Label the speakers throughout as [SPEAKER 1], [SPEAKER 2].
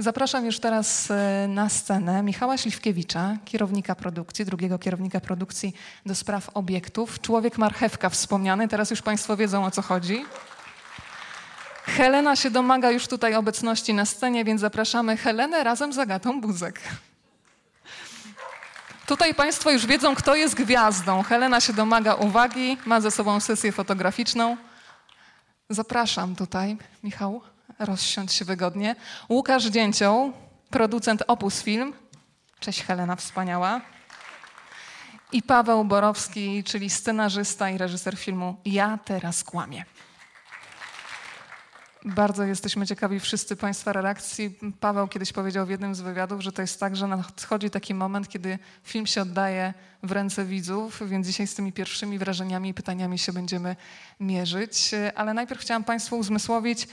[SPEAKER 1] Zapraszam już teraz e, na scenę Michała Śliwkiewicza, kierownika produkcji, drugiego kierownika produkcji do spraw obiektów. Człowiek marchewka wspomniany, teraz już Państwo wiedzą o co chodzi. Helena się domaga już tutaj obecności na scenie, więc zapraszamy Helenę razem z Agatą Buzek. Tutaj Państwo już wiedzą, kto jest gwiazdą. Helena się domaga uwagi, ma ze sobą sesję fotograficzną. Zapraszam tutaj, Michał, rozsiądź się wygodnie. Łukasz Dzięcioł, producent Opus Film. Cześć Helena, wspaniała. I Paweł Borowski, czyli scenarzysta i reżyser filmu Ja teraz kłamię. Bardzo jesteśmy ciekawi wszyscy Państwa reakcji. Paweł kiedyś powiedział w jednym z wywiadów, że to jest tak, że nadchodzi taki moment, kiedy film się oddaje w ręce widzów, więc dzisiaj z tymi pierwszymi wrażeniami i pytaniami się będziemy mierzyć. Ale najpierw chciałam Państwu uzmysłowić,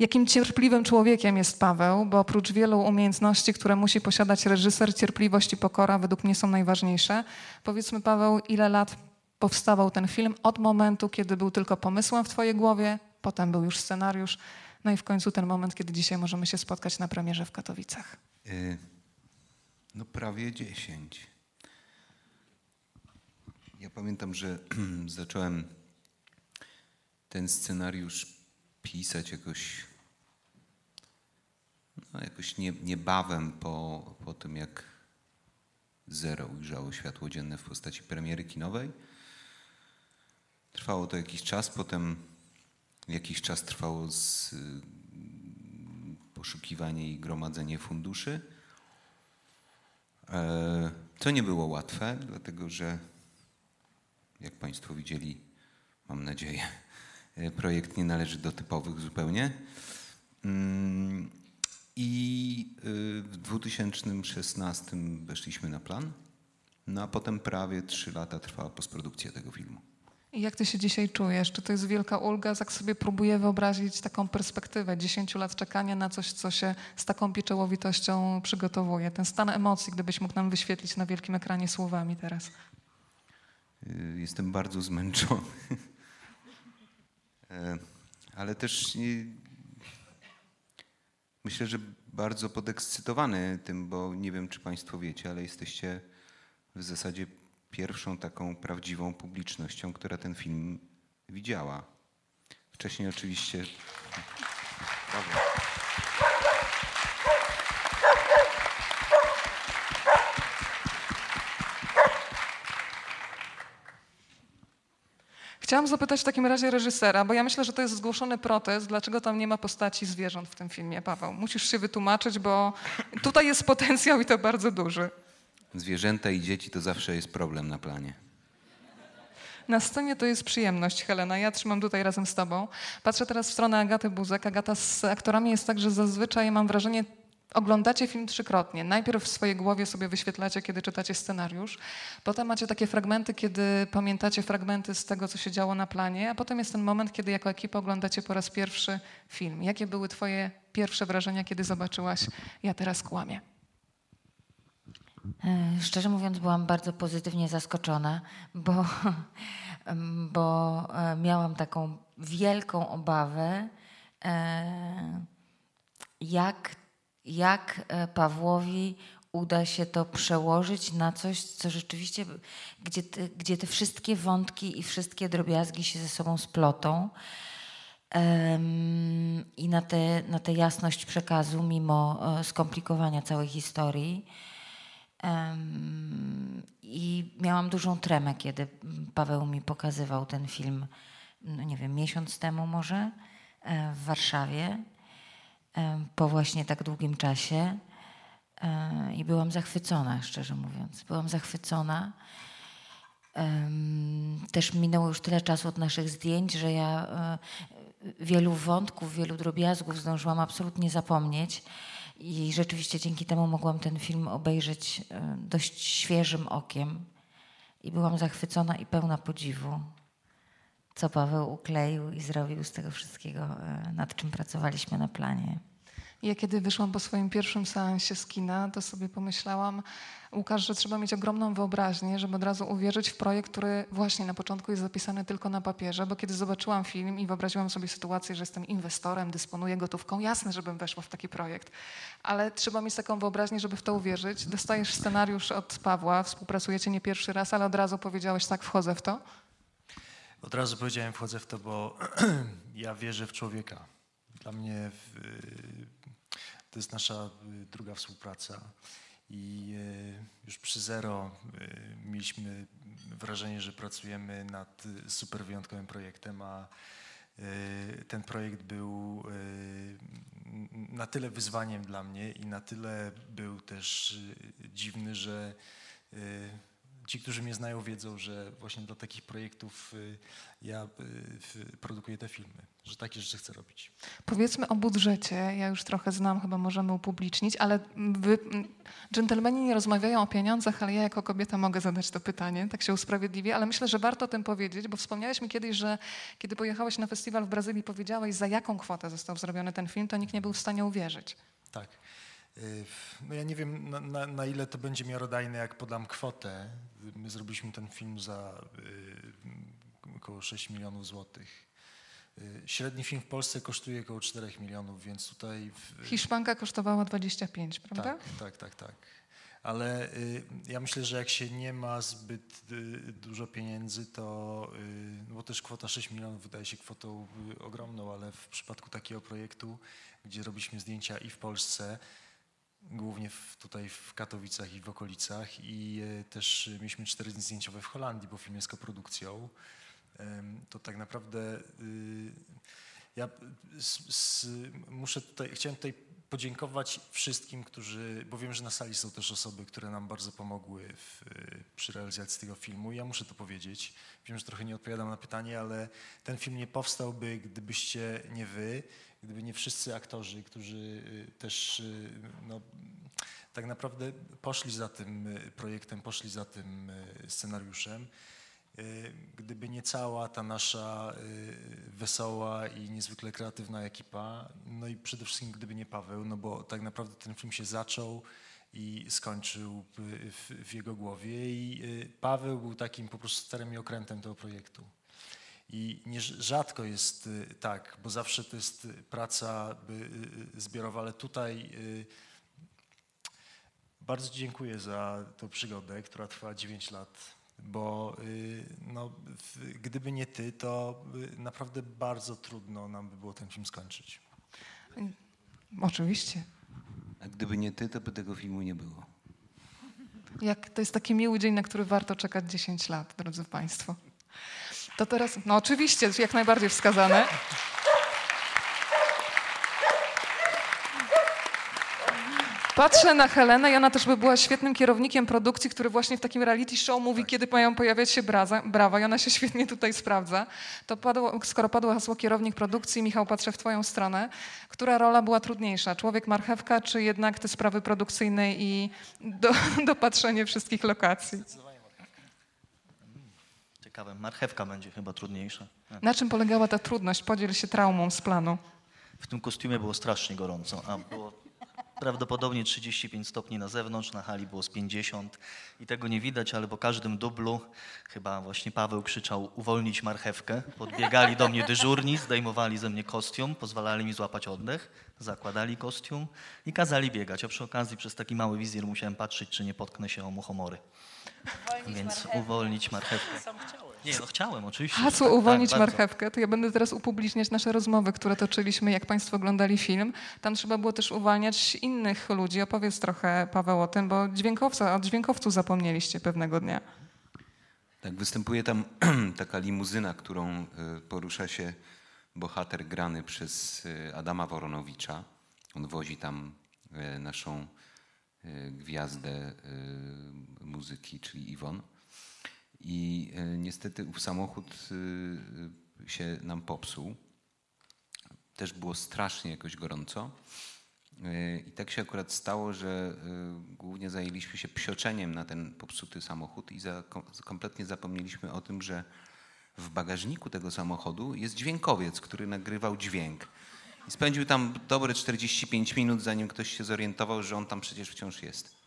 [SPEAKER 1] jakim cierpliwym człowiekiem jest Paweł, bo oprócz wielu umiejętności, które musi posiadać reżyser, cierpliwość i pokora według mnie są najważniejsze. Powiedzmy, Paweł, ile lat powstawał ten film od momentu, kiedy był tylko pomysłem w Twojej głowie, potem był już scenariusz, no i w końcu ten moment, kiedy dzisiaj możemy się spotkać na premierze w Katowicach. Y,
[SPEAKER 2] no prawie dziesięć. Ja pamiętam, że zacząłem ten scenariusz pisać jakoś, no jakoś nie, niebawem po, po tym, jak Zero ujrzało światło dzienne w postaci premiery kinowej. Trwało to jakiś czas, potem Jakiś czas trwało y, poszukiwanie i gromadzenie funduszy. E, to nie było łatwe, dlatego że, jak Państwo widzieli, mam nadzieję, projekt nie należy do typowych zupełnie. I y, w 2016 weszliśmy na plan, no a potem prawie trzy lata trwała postprodukcja tego filmu.
[SPEAKER 1] I jak ty się dzisiaj czujesz? Czy to jest wielka ulga? Jak sobie próbuję wyobrazić taką perspektywę 10 lat czekania na coś, co się z taką pieczołowitością przygotowuje. Ten stan emocji, gdybyś mógł nam wyświetlić na wielkim ekranie słowami teraz.
[SPEAKER 2] Y, jestem bardzo zmęczony. E, ale też myślę, że bardzo podekscytowany tym, bo nie wiem, czy Państwo wiecie, ale jesteście w zasadzie pierwszą taką prawdziwą publicznością, która ten film widziała. Wcześniej oczywiście. Brawo.
[SPEAKER 1] Chciałam zapytać w takim razie reżysera, bo ja myślę, że to jest zgłoszony protest, dlaczego tam nie ma postaci zwierząt w tym filmie, Paweł. Musisz się wytłumaczyć, bo tutaj jest potencjał i to bardzo duży.
[SPEAKER 2] Zwierzęta i dzieci to zawsze jest problem na planie.
[SPEAKER 1] Na scenie to jest przyjemność, Helena. Ja trzymam tutaj razem z tobą. Patrzę teraz w stronę Agaty Buzek. Agata z aktorami jest tak, że zazwyczaj mam wrażenie, oglądacie film trzykrotnie. Najpierw w swojej głowie sobie wyświetlacie, kiedy czytacie scenariusz. Potem macie takie fragmenty, kiedy pamiętacie fragmenty z tego, co się działo na planie. A potem jest ten moment, kiedy jako ekipa oglądacie po raz pierwszy film. Jakie były twoje pierwsze wrażenia, kiedy zobaczyłaś Ja teraz kłamię?
[SPEAKER 3] E, szczerze mówiąc, byłam bardzo pozytywnie zaskoczona, bo, bo e, miałam taką wielką obawę, e, jak, jak Pawłowi uda się to przełożyć na coś, co rzeczywiście, gdzie te, gdzie te wszystkie wątki i wszystkie drobiazgi się ze sobą splotą. I na tę na te jasność przekazu, mimo skomplikowania całej historii. I miałam dużą tremę, kiedy Paweł mi pokazywał ten film, no nie wiem, miesiąc temu może e, w Warszawie, po właśnie tak długim czasie. I byłam zachwycona, szczerze mówiąc. Byłam zachwycona. Też minęło już tyle czasu od naszych zdjęć, że ja e, wielu wątków, wielu drobiazgów zdążyłam absolutnie zapomnieć. I rzeczywiście dzięki temu mogłam ten film obejrzeć e, dość świeżym okiem. I byłam zachwycona i pełna podziwu, co Paweł ukleił i zrobił z tego wszystkiego, e, nad czym pracowaliśmy na planie.
[SPEAKER 1] Ja kiedy wyszłam po swoim pierwszym seansie z kina, to sobie pomyślałam, Łukasz, że trzeba mieć ogromną wyobraźnię, żeby od razu uwierzyć w projekt, który właśnie na początku jest zapisany tylko na papierze, bo kiedy zobaczyłam film i wyobraziłam sobie sytuację, że jestem inwestorem, dysponuję gotówką, jasne, żebym weszła w taki projekt, ale trzeba mieć taką wyobraźnię, żeby w to uwierzyć. Dostajesz scenariusz od Pawła, współpracujecie nie pierwszy raz, ale od razu powiedziałeś tak, wchodzę w to.
[SPEAKER 4] Od razu powiedziałem, wchodzę w to, bo ja wierzę w człowieka. Dla mnie to jest nasza druga współpraca. I e, już przy zero e, mieliśmy wrażenie, że pracujemy nad super wyjątkowym projektem, a ten projekt był na tyle wyzwaniem dla mnie i na tyle był też dziwny, że ci, którzy mnie znają, wiedzą, że właśnie dla takich projektów y, ja y, produkuję te filmy, że takie rzeczy chcę robić.
[SPEAKER 1] Powiedzmy o budżecie. Ja już trochę znam, chyba możemy upublicznić, ale wy, dżentelmeni nie rozmawiają o pieniądzach, ale ja jako kobieta mogę zadać to pytanie, tak się usprawiedliwię, ale myślę, że warto o tym powiedzieć, bo wspomniałeś mi kiedyś, że kiedy pojechałeś na festiwal w Brazylii, powiedziałeś, za jaką kwotę został zrobiony ten film, to nikt nie był w stanie uwierzyć.
[SPEAKER 4] Tak. Y, no ja nie wiem, na, na, na, ile to będzie miarodajne, jak podam kwotę. My zrobiliśmy ten film za y, około 6 milionów złotych. Y, średni film w Polsce kosztuje około 4 milionów, więc tutaj...
[SPEAKER 1] W... Hiszpanka kosztowała 25, prawda?
[SPEAKER 4] Tak, tak, tak. tak. Ale y, ja myślę, że jak się nie ma zbyt y, dużo pieniędzy, to, y, no bo też kwota 6 milionów wydaje się kwotą ogromną, ale w przypadku takiego projektu, gdzie robiliśmy zdjęcia i w Polsce, głównie w, tutaj w Katowicach i w okolicach i e, też mieliśmy cztery dni zdjęciowe w Holandii, bo film jest koprodukcją. To tak naprawdę y, ja muszę tutaj, chciałem tutaj podziękować wszystkim, którzy, bo wiem, że na sali są też osoby, które nam bardzo pomogły w, przy realizacji tego filmu. Ja muszę to powiedzieć. Wiem, że trochę nie odpowiadam na pytanie, ale ten film nie powstałby, gdybyście nie wy, gdyby nie wszyscy aktorzy, którzy y, też y, no, tak naprawdę poszli za tym y, projektem, poszli za tym scenariuszem. Gdyby nie cała ta nasza wesoła i niezwykle kreatywna ekipa, no i przede wszystkim gdyby nie Paweł, no bo tak naprawdę ten film się zaczął i skończył w, w jego głowie i Paweł był takim po prostu starym okrętem tego projektu. I nie, rzadko jest y, tak, bo zawsze to jest praca y, y, zbiorowa, ale tutaj bardzo dziękuję za tę przygodę, która trwała 9 lat, bo no, gdyby nie ty, to naprawdę bardzo trudno nam by było ten film skończyć.
[SPEAKER 1] Oczywiście.
[SPEAKER 2] A gdyby nie ty, to by tego filmu nie było.
[SPEAKER 1] Jak to jest taki miły dzień, na który warto czekać 10 lat, drodzy Państwo. To teraz, no oczywiście, jak najbardziej wskazane. Patrzę na Helenę i ona też by była świetnym kierownikiem produkcji, który właśnie w takim reality show mówi, kiedy mają pojawiać się braza, brawa i ona się świetnie tutaj sprawdza. To padło, skoro padło hasło kierownik produkcji, Michał, patrzę w twoją stronę. Która rola była trudniejsza? Człowiek marchewka, czy jednak te sprawy produkcyjne i do, dopatrzenie wszystkich lokacji?
[SPEAKER 5] Ciekawe, marchewka będzie chyba trudniejsza.
[SPEAKER 1] Na czym polegała ta trudność? Podziel się traumą z planu.
[SPEAKER 5] W tym kostiumie było strasznie gorąco, a było prawdopodobnie 35 stopni na zewnątrz, na hali było z 50 i tego nie widać, ale po każdym dublu chyba właśnie Paweł krzyczał uwolnić marchewkę. Podbiegali do mnie dyżurni, zdejmowali ze mnie kostium, pozwalali mi złapać oddech, zakładali kostium i kazali biegać, a przy okazji przez taki mały wizjer musiałem patrzeć, czy nie potknę się o muchomory. Uwolnić Więc marchewkę. uwolnić marchewkę. Nie, no chciałem, oczywiście.
[SPEAKER 1] Hasło tak, uwolnić tak, marchewkę, to ja będę teraz upubliczniać nasze rozmowy, które toczyliśmy, jak Państwo oglądali film. Tam trzeba było też uwalniać innych ludzi. Opowiedz trochę, Paweł, o tym, bo dźwiękowca, o dźwiękowcu zapomnieliście pewnego dnia.
[SPEAKER 2] Tak, występuje tam taka limuzyna, którą y, porusza się bohater grany przez y, Adama Woronowicza. On wozi tam y, naszą gwiazdę muzyki, czyli Iwon. I e, niestety ów samochód się nam popsuł. Też było strasznie jakoś gorąco. I tak się akurat stało, że głównie zajęliśmy się psioczeniem na ten popsuty samochód i za, kompletnie zapomnieliśmy o tym, że w bagażniku tego samochodu jest dźwiękowiec, który nagrywał dźwięk. I spędził tam dobre 45 minut, zanim ktoś się zorientował, że on tam przecież wciąż jest.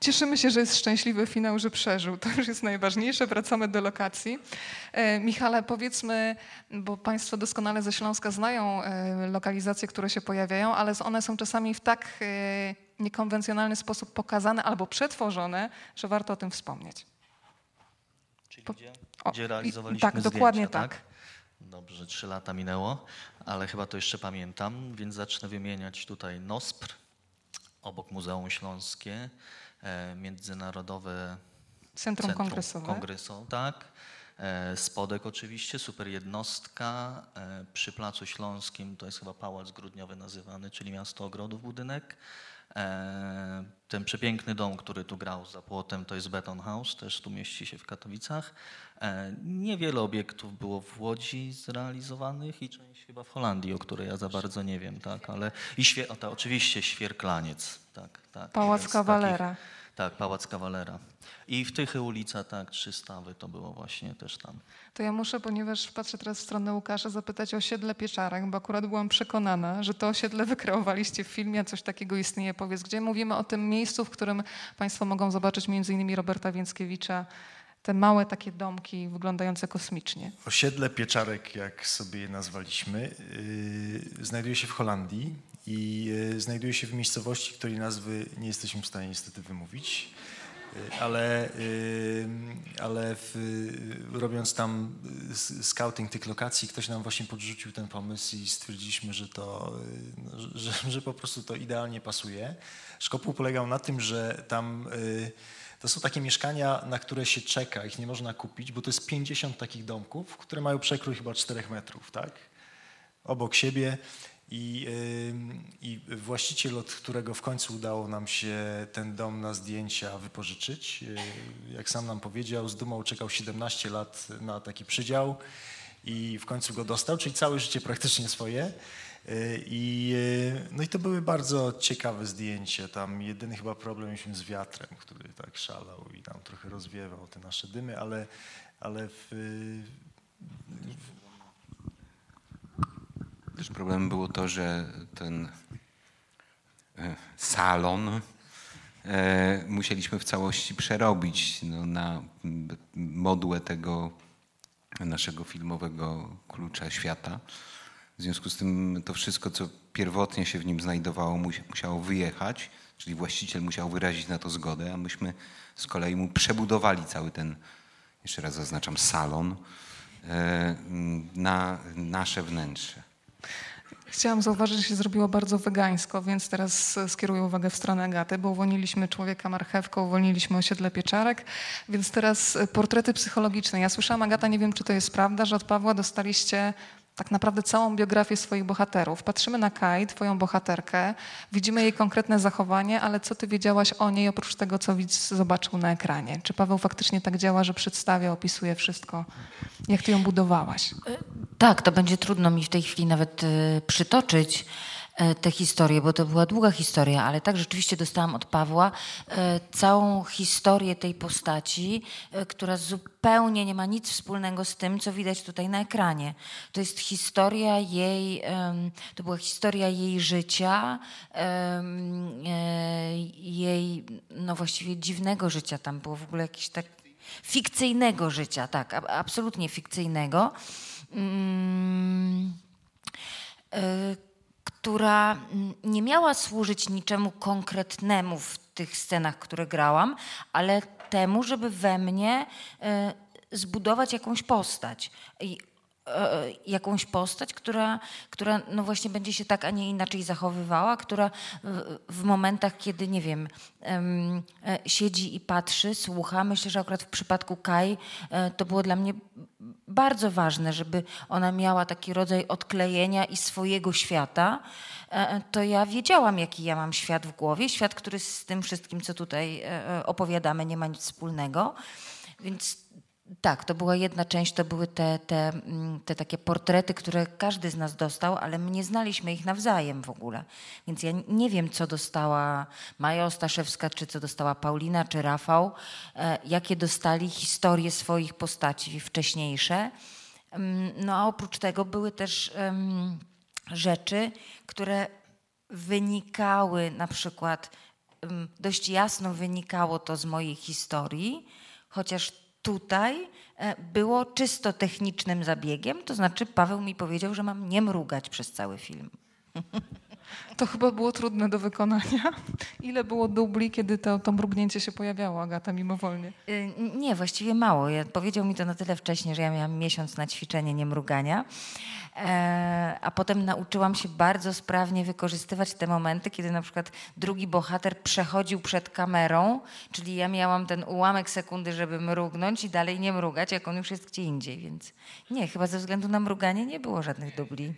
[SPEAKER 1] Cieszymy się, że jest szczęśliwy finał, że przeżył. To już jest najważniejsze. Wracamy do lokacji. E, Michale, powiedzmy, bo Państwo doskonale ze Śląska znają e, lokalizacje, które się pojawiają, ale one są czasami w tak e, niekonwencjonalny sposób pokazane albo przetworzone, że warto o tym wspomnieć.
[SPEAKER 5] Czyli
[SPEAKER 1] Po-
[SPEAKER 5] gdzie,
[SPEAKER 1] O,
[SPEAKER 5] gdzie realizowaliśmy
[SPEAKER 1] tak,
[SPEAKER 5] zdjęcia,
[SPEAKER 1] dokładnie tak.
[SPEAKER 5] Dobrze, trzy lata minęło, ale chyba to jeszcze pamiętam, więc zacznę wymieniać tutaj NOSPR, obok Muzeum Śląskie, Międzynarodowe
[SPEAKER 1] Centrum, Kongresowe.
[SPEAKER 5] Kongresu, tak. E, Spodek oczywiście, super jednostka. E, Przy Placu Śląskim to jest chyba Pałac Grudniowy nazywany, czyli Miasto Ogrodów budynek. E, Ten przepiękny dom, który tu grał za płotem, to jest Beton House, też tu mieści się w Katowicach. E, Niewiele obiektów było w Łodzi zrealizowanych i część chyba w Holandii, o której ja za bardzo nie wiem, tak, ale i świe, o, to oczywiście Świerklaniec, tak, tak.
[SPEAKER 1] Pałac Kawalera.
[SPEAKER 5] takich- tak, Pałac Kawalera. I w Tychy ulica, tak, trzy stawy to było właśnie też tam.
[SPEAKER 1] To ja muszę, ponieważ patrzę teraz w stronę Łukasza, zapytać o osiedle Pieczarek, bo akurat byłam przekonana, że to osiedle wykreowaliście w filmie, a coś takiego istnieje. Powiedz, gdzie mówimy o tym miejscu, w którym Państwo mogą zobaczyć między innymi Roberta Więckiewicza, te małe takie domki wyglądające kosmicznie.
[SPEAKER 4] Osiedle Pieczarek, jak sobie je nazwaliśmy, yy, znajduje się w Holandii i yy, znajduje się w miejscowości, której nazwy nie jesteśmy w stanie niestety wymówić. Yy, Ale, yy, ale w, yy, robiąc tam scouting tych lokacji, ktoś nam właśnie podrzucił ten pomysł i stwierdziliśmy, że, to, no, że, że, po prostu to idealnie pasuje. Szkopuł polegał na tym, że tam to są takie mieszkania, na które się czeka, ich nie można kupić, bo to jest 50 takich domków, które mają przekrój chyba 4 metrów, tak? Obok siebie. I, I właściciel, od którego w końcu udało nam się ten dom na zdjęcia wypożyczyć, yy, jak sam nam powiedział, z dumą czekał 17 lat na taki przydział i w końcu go dostał, czyli całe życie praktycznie swoje. Yy, I, yy, no i to były bardzo ciekawe zdjęcia. Tam jedyny chyba problem mieliśmy z wiatrem, który tak szalał i nam trochę rozwiewał te nasze dymy, ale, ale w,
[SPEAKER 2] Też problemem było to, że ten e, salon e, musieliśmy w całości przerobić no, na modłę tego naszego filmowego klucza świata. W związku z tym to wszystko, co pierwotnie się w nim znajdowało, musi- musiało wyjechać, czyli właściciel musiał wyrazić na to zgodę, a myśmy z kolei mu przebudowali cały ten, jeszcze raz zaznaczam, salon e, na nasze wnętrze.
[SPEAKER 1] Chciałam zauważyć, że się zrobiło bardzo wegańsko, więc teraz skieruję uwagę w stronę Agaty, bo uwolniliśmy człowieka marchewką, uwolniliśmy osiedle pieczarek, więc teraz portrety psychologiczne. Ja słyszałam, Agata, nie wiem, czy to jest prawda, że od Pawła dostaliście tak naprawdę całą biografię swoich bohaterów. Patrzymy na Kaj, twoją bohaterkę, widzimy jej konkretne zachowanie, ale co ty wiedziałaś o niej oprócz tego, co widz zobaczył na ekranie? Czy Paweł faktycznie tak działa, że przedstawia, opisuje wszystko? Jak ty ją budowałaś?
[SPEAKER 3] Tak, to będzie trudno mi w tej chwili nawet e, przytoczyć e, tę historię, bo to była długa historia, ale tak rzeczywiście dostałam od Pawła e, całą historię tej postaci, e, która zupełnie nie ma nic wspólnego z tym, co widać tutaj na ekranie. To jest historia jej, to była historia jej życia, e, jej, no właściwie dziwnego życia. Tam było w ogóle jakieś tak fikcyjnego życia, tak, absolutnie fikcyjnego. Mm, która mm, nie miała służyć niczemu konkretnemu w tych scenach, które grałam, ale temu, żeby we mnie y, zbudować jakąś postać. I e, jakąś postać, która, która no właśnie będzie się tak, a nie inaczej zachowywała, która w, momentach, kiedy, nie wiem, em, e, siedzi i patrzy, słucha. Myślę, że akurat w przypadku Kai e, to było dla mnie bardzo ważne, żeby ona miała taki rodzaj odklejenia i swojego świata. E, To ja wiedziałam, jaki ja mam świat w głowie, świat, który z tym wszystkim, co tutaj e, e, opowiadamy, nie ma nic wspólnego. Więc tak, to była jedna część, to były te, te, mm, te takie portrety, które każdy z nas dostał, ale my nie znaliśmy ich nawzajem w ogóle. Więc ja nie wiem, co dostała Maja Ostaszewska, czy co dostała Paulina, czy Rafał, e, jakie dostali historie swoich postaci wcześniejsze. Mm, No a oprócz tego były też rzeczy, które wynikały na przykład, dość jasno wynikało to z mojej historii, chociaż tutaj e, było czysto technicznym zabiegiem, to znaczy Paweł mi powiedział, że mam nie mrugać przez cały film.
[SPEAKER 1] To chyba było trudne do wykonania. Ile było dubli, kiedy to, to mrugnięcie się pojawiało, Agata, mimowolnie?
[SPEAKER 3] Y, Nie, właściwie mało. Ja, powiedział mi to na tyle wcześnie, że ja miałam miesiąc na ćwiczenie niemrugania. E, a potem nauczyłam się bardzo sprawnie wykorzystywać te momenty, kiedy na przykład drugi bohater przechodził przed kamerą, czyli ja miałam ten ułamek sekundy, żeby mrugnąć i dalej nie mrugać, jak on już jest gdzie indziej. Więc nie, chyba ze względu na mruganie nie było żadnych dubli.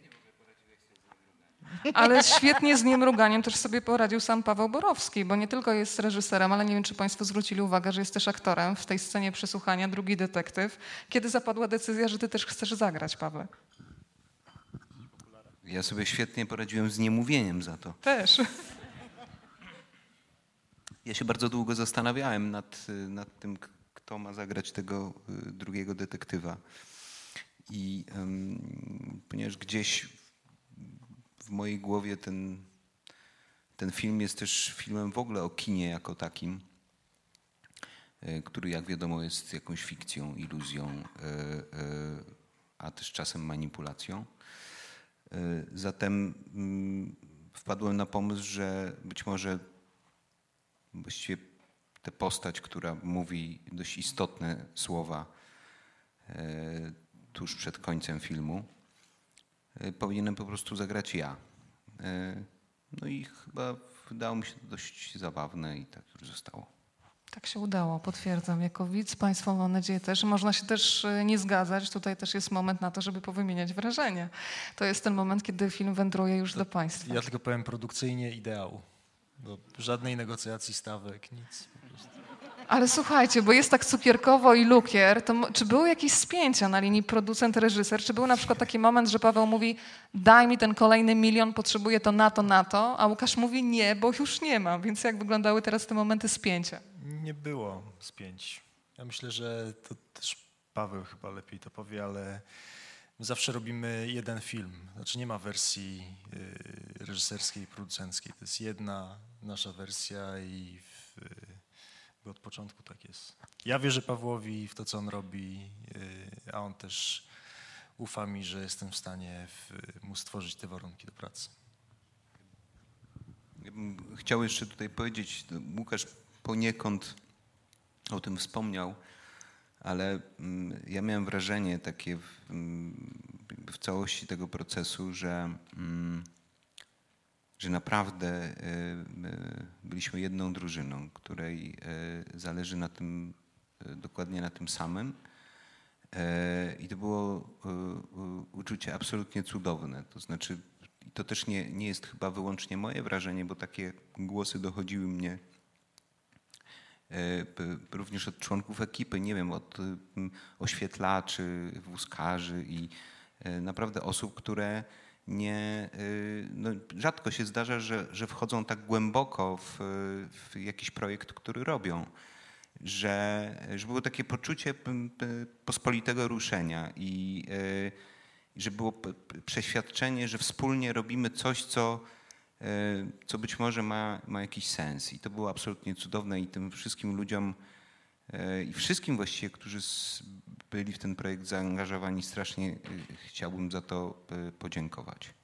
[SPEAKER 1] Ale świetnie z niemruganiem też sobie poradził sam Paweł Borowski, bo nie tylko jest reżyserem, ale nie wiem, czy Państwo zwrócili uwagę, że jest też aktorem w tej scenie przesłuchania, drugi detektyw. Kiedy zapadła decyzja, że ty też chcesz zagrać, Paweł?
[SPEAKER 2] Ja sobie świetnie poradziłem z niemówieniem za to.
[SPEAKER 1] Też.
[SPEAKER 2] Ja się bardzo długo zastanawiałem nad, nad tym, kto ma zagrać tego y, drugiego detektywa. I em, ponieważ gdzieś w mojej głowie ten, ten film jest też filmem w ogóle o kinie jako takim, y, który jak wiadomo jest jakąś fikcją, iluzją, y, y, a też czasem manipulacją. Zatem mm, wpadłem na pomysł, że być może właściwie tę postać, która mówi dość istotne słowa e, tuż przed końcem filmu, e, powinienem po prostu zagrać ja. E, No i chyba wydało mi się to dość zabawne i tak już zostało.
[SPEAKER 1] Tak się udało, potwierdzam. Jako widz, Państwo mam nadzieję też. Można się też e, nie zgadzać. Tutaj też jest moment na to, żeby powymieniać wrażenia. To jest ten moment, kiedy film wędruje już do Państwa.
[SPEAKER 4] Ja tylko powiem produkcyjnie ideał. Bo żadnej negocjacji stawek, nic.
[SPEAKER 1] Ale słuchajcie, bo jest tak cukierkowo i lukier, to czy były jakieś spięcia na linii producent-reżyser? Czy był na przykład taki moment, że Paweł mówi daj mi ten kolejny milion, potrzebuję to na to, na to, a Łukasz mówi nie, bo już nie mam. Więc jak wyglądały teraz te momenty spięcia?
[SPEAKER 4] Nie było spięć. Ja myślę, że to też Paweł chyba lepiej to powie, ale zawsze robimy jeden film. Znaczy nie ma wersji y, reżyserskiej producenckiej. To jest jedna nasza wersja i w, y, od początku tak jest. Ja wierzę Pawłowi w to, co on robi, y, a on też ufa mi, że jestem w stanie w, mu stworzyć te warunki do pracy.
[SPEAKER 2] Ja bym chciał jeszcze tutaj powiedzieć, no, Łukasz poniekąd o tym wspomniał, ale mm, ja miałem wrażenie takie w, mm, jakby w całości tego procesu, że, mm, że naprawdę y, y, byliśmy jedną drużyną, której y, zależy na tym, dokładnie na tym samym. E, I to było e, e, uczucie absolutnie cudowne. To znaczy, to też nie, nie jest chyba wyłącznie moje wrażenie, bo takie głosy dochodziły mnie e, również od członków ekipy, nie wiem, od e, oświetlaczy, wózkarzy i e, naprawdę osób, które nie, e, no, rzadko się zdarza, że, że wchodzą tak głęboko w, w jakiś projekt, który robią że, że było takie poczucie pospolitego ruszenia i i że było przeświadczenie, że wspólnie robimy coś, co, e, co być może ma, ma jakiś sens. I to było absolutnie cudowne i tym wszystkim ludziom i wszystkim właściwie, którzy byli w ten projekt zaangażowani, strasznie e, chciałbym za to e, podziękować.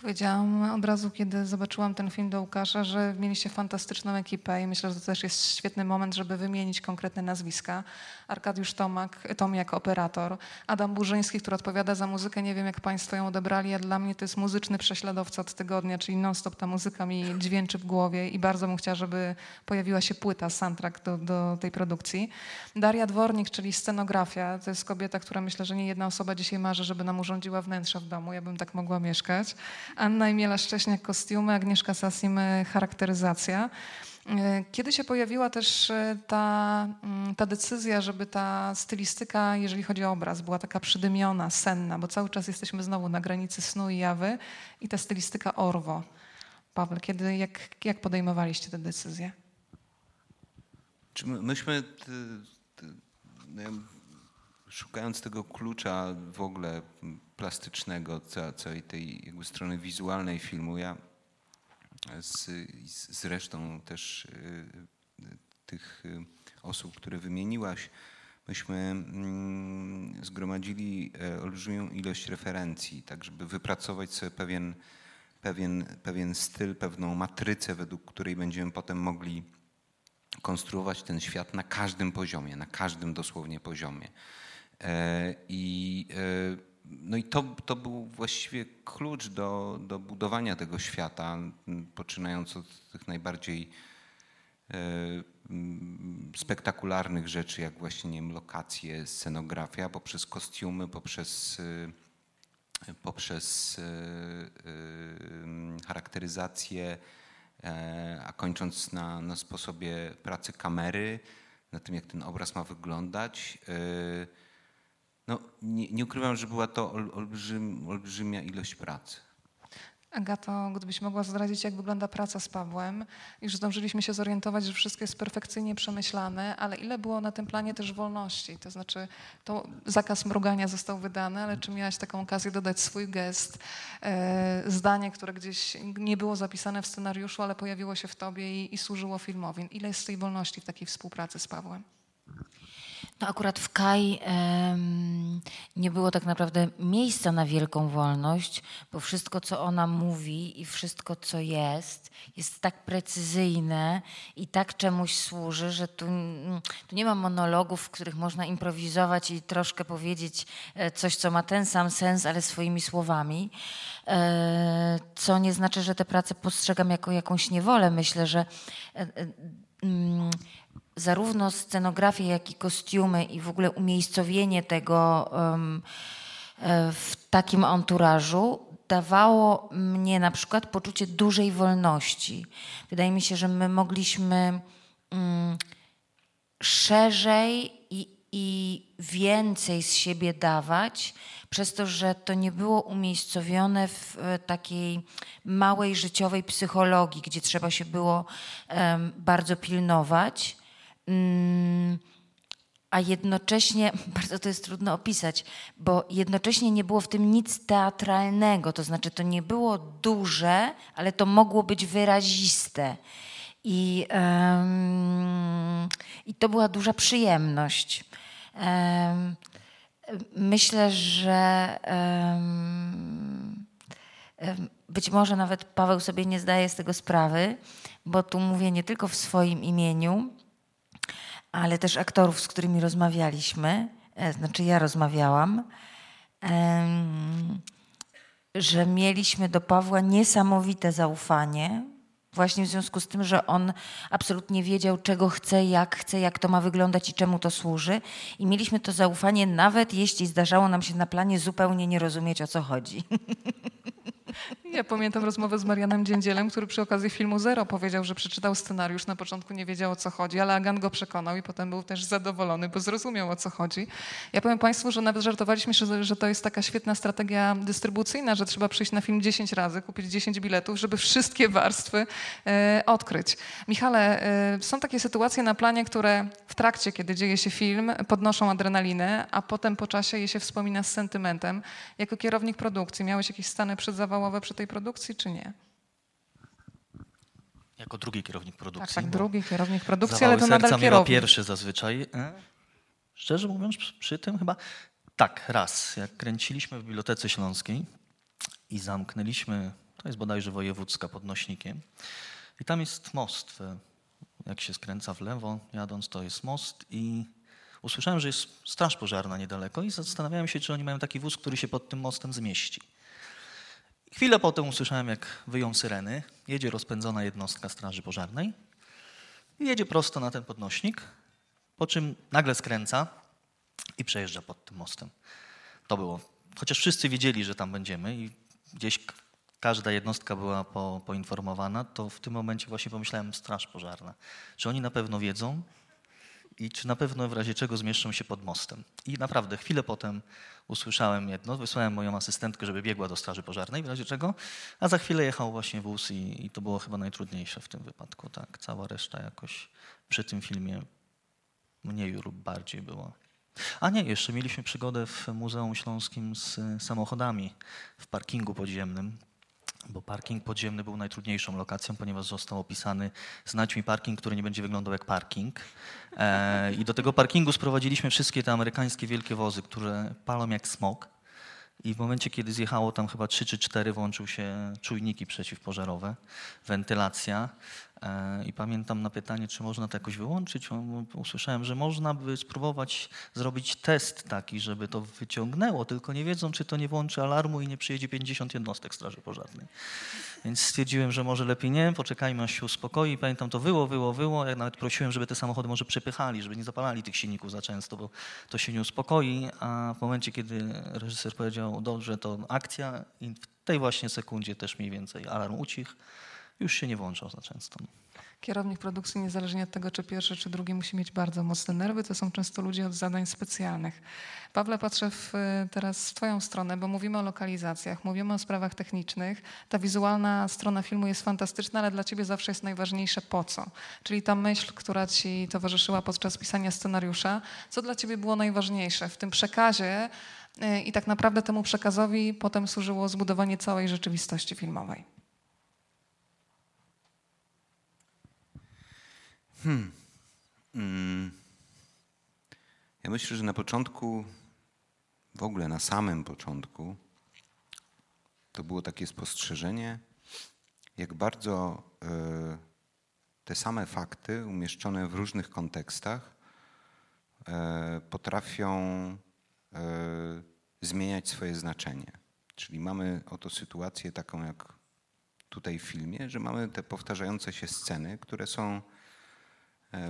[SPEAKER 1] Powiedziałam od razu, kiedy zobaczyłam ten film do Łukasza, że mieliście fantastyczną ekipę i myślę, że to też jest świetny moment, żeby wymienić konkretne nazwiska. Arkadiusz Tomak, Tomiak, operator, Adam Burzyński, który odpowiada za muzykę. Nie wiem, jak Państwo ją odebrali, a dla mnie to jest muzyczny prześladowca od tygodnia, czyli non-stop ta muzyka mi dźwięczy w głowie i bardzo bym chciała, żeby pojawiła się płyta, soundtrack do, do tej produkcji. Daria Dwornik, czyli scenografia, to jest kobieta, która myślę, że nie jedna osoba dzisiaj marzy, żeby nam urządziła wnętrza w domu. Ja bym tak mogła mieszkać. Anna Imiela Szcześniak, kostiumy, Agnieszka Sasim, e, charakteryzacja. E, Kiedy się pojawiła też e, ta, mm, ta decyzja, żeby ta stylistyka, jeżeli chodzi o obraz, była taka przydymiona, senna, bo cały czas jesteśmy znowu na granicy snu i jawy i ta stylistyka Orwo. Paweł, kiedy, jak, jak podejmowaliście tę decyzję?
[SPEAKER 2] Czy my, myśmy, t, t, no szukając tego klucza w ogóle plastycznego, całej tej jakby strony wizualnej filmu, ja z, z resztą też y, tych y, osób, które wymieniłaś, myśmy mm, zgromadzili e, olbrzymią ilość referencji, tak żeby wypracować sobie pewien, pewien, pewien styl, pewną matrycę, według której będziemy potem mogli konstruować ten świat na każdym poziomie, na każdym dosłownie poziomie. E, I, e, no i to, to był właściwie klucz do, do budowania tego świata, poczynając od tych najbardziej e, spektakularnych rzeczy, jak właśnie nie wiem, lokacje, scenografia, poprzez kostiumy, poprzez, poprzez charakteryzację, a kończąc na, na sposobie pracy kamery, na tym, jak ten obraz ma wyglądać. No, nie, nie ukrywam, że była to olbrzym, olbrzymia ilość pracy.
[SPEAKER 1] Agato, gdybyś mogła zdradzić, jak wygląda praca z Pawłem. Już zdążyliśmy się zorientować, że wszystko jest perfekcyjnie przemyślane, ale ile było na tym planie też wolności? To znaczy, to zakaz mrugania został wydany, ale czy miałaś taką okazję dodać swój gest, e, zdanie, które gdzieś nie było zapisane w scenariuszu, ale pojawiło się w tobie i, i służyło filmowi? Ile jest tej wolności w takiej współpracy z Pawłem?
[SPEAKER 3] No akurat w Kaj um, nie było tak naprawdę miejsca na wielką wolność, bo wszystko, co ona mówi i wszystko, co jest, jest tak precyzyjne i tak czemuś służy, że tu, tu nie ma monologów, w których można improwizować i troszkę powiedzieć e, coś, co ma ten sam sens, ale swoimi słowami. E, co nie znaczy, że tę pracę postrzegam jako jakąś niewolę. Myślę, że e, mm, zarówno scenografię, jak i kostiumy i w ogóle umiejscowienie tego um, w takim anturażu dawało mnie na przykład poczucie dużej wolności. Wydaje mi się, że my mogliśmy um, szerzej i, i więcej z siebie dawać, przez to, że to nie było umiejscowione w e, takiej małej życiowej psychologii, gdzie trzeba się było um, bardzo pilnować Mm, a jednocześnie, bardzo to jest trudno opisać, bo jednocześnie nie było w tym nic teatralnego, to znaczy to nie było duże, ale to mogło być wyraziste. I, um, i to była duża przyjemność. Um, myślę, że um, być może nawet Paweł sobie nie zdaje z tego sprawy, bo tu mówię nie tylko w swoim imieniu, ale też aktorów, z którymi rozmawialiśmy, e, znaczy ja rozmawiałam, że mieliśmy do Pawła niesamowite zaufanie, właśnie w związku z tym, że on absolutnie wiedział, czego chce, jak chce, jak to ma wyglądać i czemu to służy. I mieliśmy to zaufanie, nawet jeśli zdarzało nam się na planie zupełnie nie rozumieć, o co chodzi.
[SPEAKER 1] Ja pamiętam rozmowę z Marianem Dziędzielem, który przy okazji filmu Zero powiedział, że przeczytał scenariusz, na początku nie wiedział o co chodzi, ale Agan go przekonał i potem był też zadowolony, bo zrozumiał o co chodzi. Ja powiem Państwu, że nawet żartowaliśmy, że, że to jest taka świetna strategia dystrybucyjna, że trzeba przyjść na film 10 razy, kupić 10 biletów, żeby wszystkie warstwy e, odkryć. Michale, e, są takie sytuacje na planie, które w trakcie, kiedy dzieje się film, podnoszą adrenalinę, a potem po czasie je się wspomina z sentymentem. Jako kierownik produkcji miałeś jakieś stany przedzawałowe przy tej produkcji, czy nie?
[SPEAKER 5] Jako drugi kierownik produkcji.
[SPEAKER 1] Tak, tak drugi kierownik produkcji, ale to nadal
[SPEAKER 5] kierownik. pierwszy zazwyczaj. E? Szczerze mówiąc, przy tym chyba tak, raz. Jak kręciliśmy w Bibliotece Śląskiej i zamknęliśmy, to jest bodajże wojewódzka podnośnikiem, i tam jest most. Jak się skręca w lewo, jadąc, to jest most i usłyszałem, że jest straż pożarna niedaleko i zastanawiałem się, czy oni mają taki wóz, który się pod tym mostem zmieści. Chwilę potem usłyszałem, jak wyją syreny. Jedzie rozpędzona jednostka Straży Pożarnej jedzie prosto na ten podnośnik, po czym nagle skręca i przejeżdża pod tym mostem. To było. Chociaż wszyscy wiedzieli, że tam będziemy i gdzieś każda jednostka była po, poinformowana, to w tym momencie właśnie pomyślałem Straż Pożarna. Czy oni na pewno wiedzą, i czy na pewno w razie czego zmieszczą się pod mostem. I naprawdę chwilę potem usłyszałem jedno, wysłałem moją asystentkę, żeby biegła do straży pożarnej w razie czego, a za chwilę jechał właśnie wóz i, i to było chyba najtrudniejsze w tym wypadku. Tak, cała reszta jakoś przy tym filmie mniej lub bardziej była A nie, jeszcze mieliśmy przygodę w Muzeum Śląskim z samochodami w parkingu podziemnym, bo parking podziemny był najtrudniejszą lokacją, ponieważ został opisany znajdź mi parking, który nie będzie wyglądał jak parking. E, I do tego parkingu sprowadziliśmy wszystkie te amerykańskie wielkie wozy, które palą jak smog. I w momencie, kiedy zjechało tam chyba 3 czy 4, włączył się czujniki przeciwpożarowe, wentylacja. E, I pamiętam na pytanie, czy można to jakoś wyłączyć, usłyszałem, że można by spróbować zrobić test taki, żeby to wyciągnęło, tylko nie wiedzą, czy to nie włączy alarmu i nie przyjedzie 50 jednostek Straży Pożarnej. Więc stwierdziłem, że może lepiej nie, poczekajmy aż się uspokoi. Pamiętam, to wyło, wyło, wyło. Ja nawet prosiłem, żeby te samochody może przepychali, żeby nie zapalali tych silników za często, bo to się nie uspokoi. A w momencie, kiedy reżyser powiedział, dobrze, to akcja i w tej właśnie sekundzie też mniej więcej alarm ucichł już się nie włączał za często.
[SPEAKER 1] Kierownik produkcji, niezależnie od tego, czy pierwszy, czy drugi, musi mieć bardzo mocne nerwy. To są często ludzie od zadań specjalnych. Pawle, patrzę w, teraz w Twoją stronę, bo mówimy o lokalizacjach, mówimy o sprawach technicznych. Ta wizualna strona filmu jest fantastyczna, ale dla Ciebie zawsze jest najważniejsze po co. Czyli ta myśl, która Ci towarzyszyła podczas pisania scenariusza. Co dla Ciebie było najważniejsze w tym przekazie y, i tak naprawdę temu przekazowi potem służyło zbudowanie całej rzeczywistości filmowej?
[SPEAKER 2] Hmm. Mm. Ja myślę, że na początku, w ogóle na samym początku, to było takie spostrzeżenie, jak bardzo y, te same fakty umieszczone w różnych kontekstach y, potrafią y, zmieniać swoje znaczenie. Czyli mamy oto sytuację taką jak tutaj w filmie, że mamy te powtarzające się sceny, które są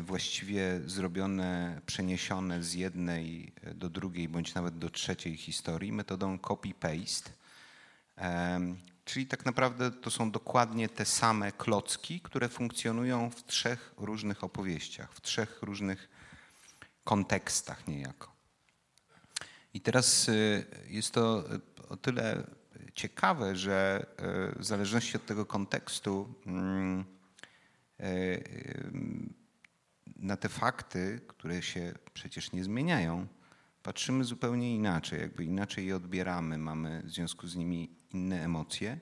[SPEAKER 2] właściwie zrobione, przeniesione z jednej do drugiej bądź nawet do trzeciej historii metodą copy-paste. Czyli tak naprawdę to są dokładnie te same klocki, które funkcjonują w trzech różnych opowieściach, w trzech różnych kontekstach niejako. I teraz e, jest to o tyle ciekawe, że e, w zależności od tego kontekstu mm, na te fakty, które się przecież nie zmieniają, patrzymy zupełnie inaczej, jakby inaczej je odbieramy, mamy w związku z nimi inne emocje.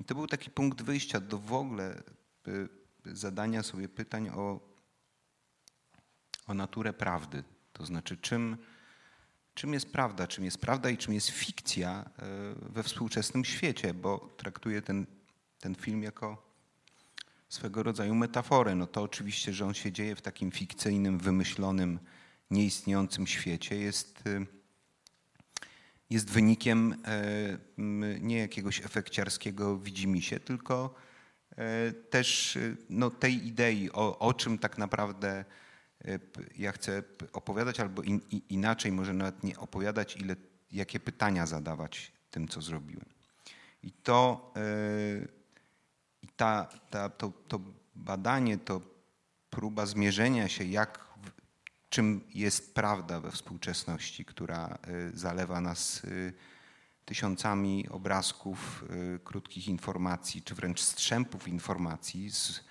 [SPEAKER 2] I to był taki punkt wyjścia do w ogóle y, zadania sobie pytań o, o naturę prawdy. To znaczy, czym, czym jest prawda, czym jest prawda i czym jest fikcja y, we współczesnym świecie, bo traktuję ten, ten film jako swego rodzaju metaforę. No to oczywiście, że on się dzieje w takim fikcyjnym, wymyślonym, nieistniejącym świecie, jest, y, jest wynikiem e, nie jakiegoś efekciarskiego widzimisię, tylko e, też y, no, tej idei, o, o czym tak naprawdę e, ja chcę opowiadać, albo in, inaczej może nawet nie opowiadać, ile, jakie pytania zadawać tym, co zrobiłem. I to i ta, ta, to, to badanie, to próba zmierzenia się, jak, czym jest prawda we współczesności, która y, zalewa nas y, tysiącami obrazków, y, krótkich informacji, czy wręcz strzępów informacji, z,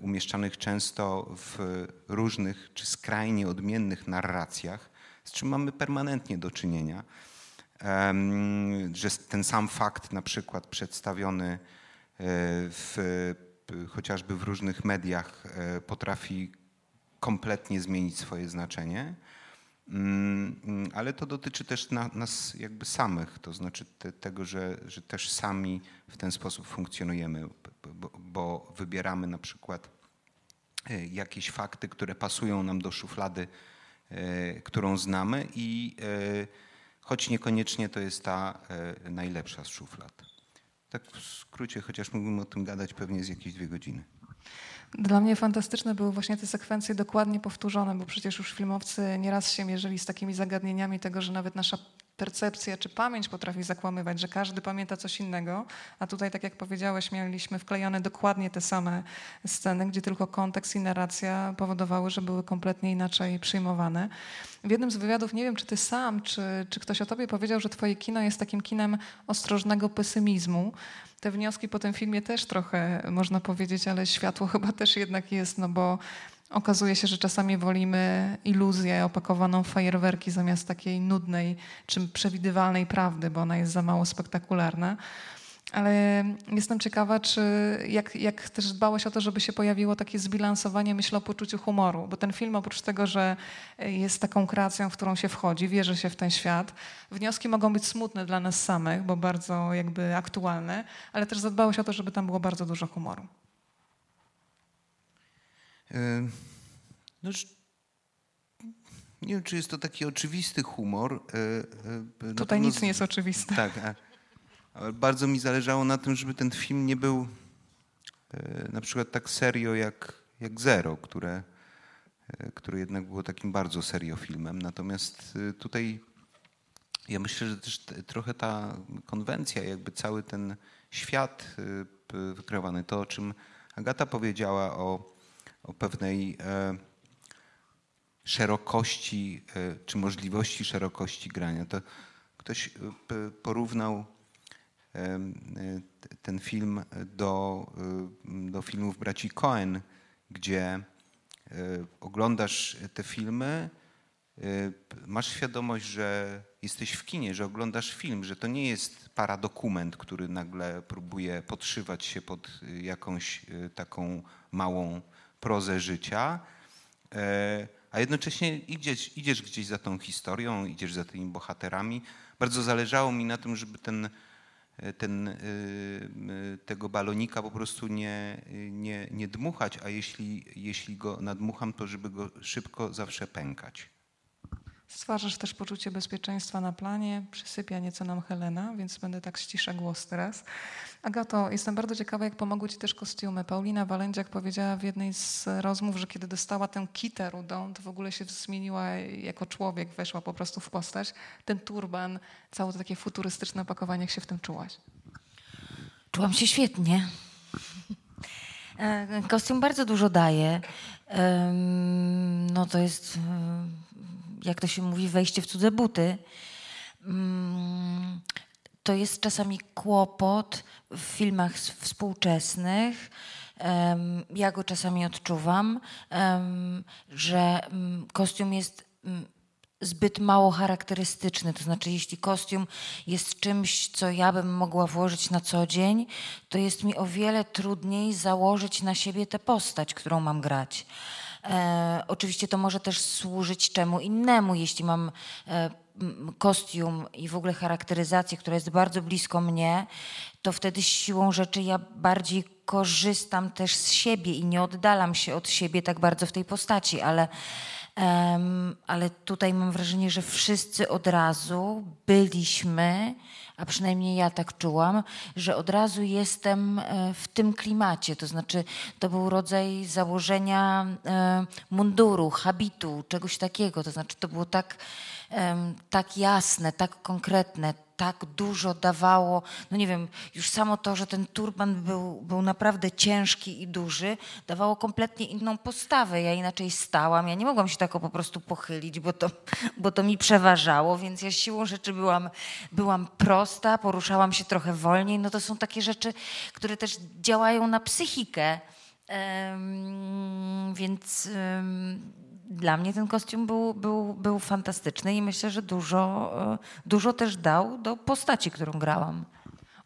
[SPEAKER 2] umieszczanych często w różnych czy skrajnie odmiennych narracjach, z czym mamy permanentnie do czynienia. Że ten sam fakt, na przykład przedstawiony w, chociażby w różnych mediach e, potrafi kompletnie zmienić swoje znaczenie. Mm, ale to dotyczy też na, nas jakby samych, to znaczy te, tego, że, że też sami w ten sposób funkcjonujemy, bo, wybieramy na przykład e, jakieś fakty, które pasują nam do szuflady, e, którą znamy i choć niekoniecznie to jest ta najlepsza z szuflad. Tak w skrócie, chociaż mógłbym o tym gadać pewnie z jakieś dwie godziny.
[SPEAKER 1] Dla mnie fantastyczne były właśnie te sekwencje dokładnie powtórzone, bo przecież już filmowcy nieraz się mierzyli z takimi zagadnieniami tego, że nawet nasza percepcja czy pamięć potrafi zakłamywać, że każdy pamięta coś innego, a tutaj, tak jak powiedziałeś, mieliśmy wklejone dokładnie te same sceny, gdzie tylko kontekst i narracja powodowały, że były kompletnie inaczej przyjmowane. W jednym z wywiadów, nie wiem czy ty sam, czy, czy ktoś o tobie powiedział, że twoje kino jest takim kinem ostrożnego pesymizmu. Te wnioski po tym filmie też trochę można powiedzieć, ale światło chyba też jednak jest, no bo Okazuje się, że czasami wolimy iluzję opakowaną w fajerwerki zamiast takiej nudnej czy przewidywalnej prawdy, bo ona jest za mało spektakularna. Ale jestem ciekawa, czy jak, jak też dbałeś o to, żeby się pojawiło takie zbilansowanie, myślę o poczuciu humoru, bo ten film oprócz tego, że jest taką kreacją, w którą się wchodzi, wierzy się w ten świat, wnioski mogą być smutne dla nas samych, bo bardzo jakby aktualne, ale też zadbałeś o to, żeby tam było bardzo dużo humoru.
[SPEAKER 2] No, nie wiem, czy jest to taki oczywisty humor.
[SPEAKER 1] E, e, Tutaj nic nie jest oczywiste.
[SPEAKER 2] Tak, ale bardzo mi zależało na tym, żeby ten film nie był e, na przykład tak serio jak, jak Zero, które, które jednak było takim bardzo serio filmem. Natomiast tutaj ja myślę, że też trochę ta konwencja, jakby cały ten świat wykreowany, to o czym Agata powiedziała o o pewnej e, szerokości e, czy możliwości szerokości grania. To ktoś e, porównał ten film do, do filmów braci Cohen, gdzie oglądasz te filmy, masz świadomość, że jesteś w kinie, że oglądasz film, że to nie jest paradokument, który nagle próbuje podszywać się pod jakąś taką małą prozę życia, e, a jednocześnie idziesz, idziesz gdzieś za tą historią, idziesz za tymi bohaterami. Bardzo zależało mi na tym, żeby ten, e, ten, e, tego balonika po prostu nie, nie, nie dmuchać, a jeśli, jeśli go nadmucham, to żeby go szybko zawsze pękać.
[SPEAKER 1] Stwarzasz też poczucie bezpieczeństwa na planie, przysypia nieco nam Helena, więc będę tak ściszę głos teraz. Agato, jestem bardzo ciekawa, jak pomogły Ci też kostiumy. Paulina Walędziak powiedziała w jednej z rozmów, że kiedy dostała tę kitę rudą, to w ogóle się zmieniła jako człowiek, weszła po prostu w postać. Ten turban, całe to takie futurystyczne opakowanie, jak się w tym czułaś?
[SPEAKER 3] Czułam się świetnie. E, kostium bardzo dużo daje. No to jest jak to się mówi, wejście w cudze buty. Mm, to jest czasami kłopot w filmach współczesnych. Ja go czasami odczuwam, że mm, kostium jest mm, zbyt mało charakterystyczny. To znaczy, jeśli kostium jest czymś, co ja bym mogła włożyć na co dzień, to jest mi o wiele trudniej założyć na siebie tę postać, którą mam grać. E, oczywiście to może też służyć czemu innemu, jeśli mam e, kostium i w ogóle charakteryzację, która jest bardzo blisko mnie, to wtedy siłą rzeczy ja bardziej korzystam też z siebie i nie oddalam się od siebie tak bardzo w tej postaci, ale, um, ale tutaj mam wrażenie, że wszyscy od razu byliśmy a przynajmniej ja tak czułam, że od razu jestem e, w tym klimacie. To znaczy, to był rodzaj założenia e, munduru, habitu, czegoś takiego. To znaczy, to było tak, tak jasne, tak konkretne, tak dużo dawało, no nie wiem, już samo to, że ten turban był, był naprawdę ciężki i duży, dawało kompletnie inną postawę. Ja inaczej stałam, ja nie mogłam się tak po prostu pochylić, bo to, bo to mi przeważało, więc ja siłą rzeczy byłam, byłam prosta, poruszałam się trochę wolniej. No to są takie rzeczy, które też działają na psychikę. Um, więc um, dla mnie ten kostium był, był, był fantastyczny i myślę, że dużo, e, dużo też dał do postaci, którą grałam.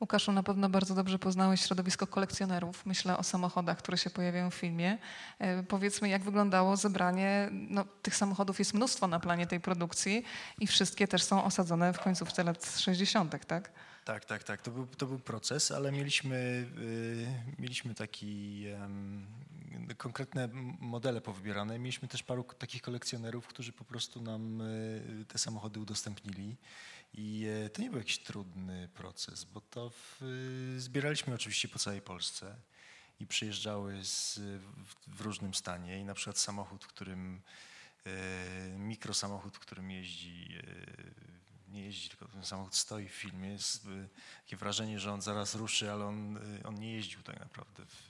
[SPEAKER 1] Łukaszu, na pewno bardzo dobrze poznałeś środowisko kolekcjonerów. Myślę o samochodach, które się pojawiają w filmie. E, powiedzmy, jak wyglądało zebranie. No, tych samochodów jest mnóstwo na planie tej produkcji i wszystkie też są osadzone w końcówce lat 60., tak?
[SPEAKER 4] Tak, tak, tak. To był, to był proces, ale mieliśmy, yy, mieliśmy taki yy, konkretne modele powybierane. Mieliśmy też paru takich kolekcjonerów, którzy po prostu nam e, te samochody udostępnili. I e, to nie był jakiś trudny proces, bo to w, zbieraliśmy oczywiście po całej Polsce i przyjeżdżały z, w, w różnym stanie. I na przykład samochód, którym e, mikrosamochód, którym jeździ, nie jeździ, tylko ten samochód stoi w filmie. Jest takie wrażenie, że on zaraz ruszy, ale on, on nie jeździł tak naprawdę. W,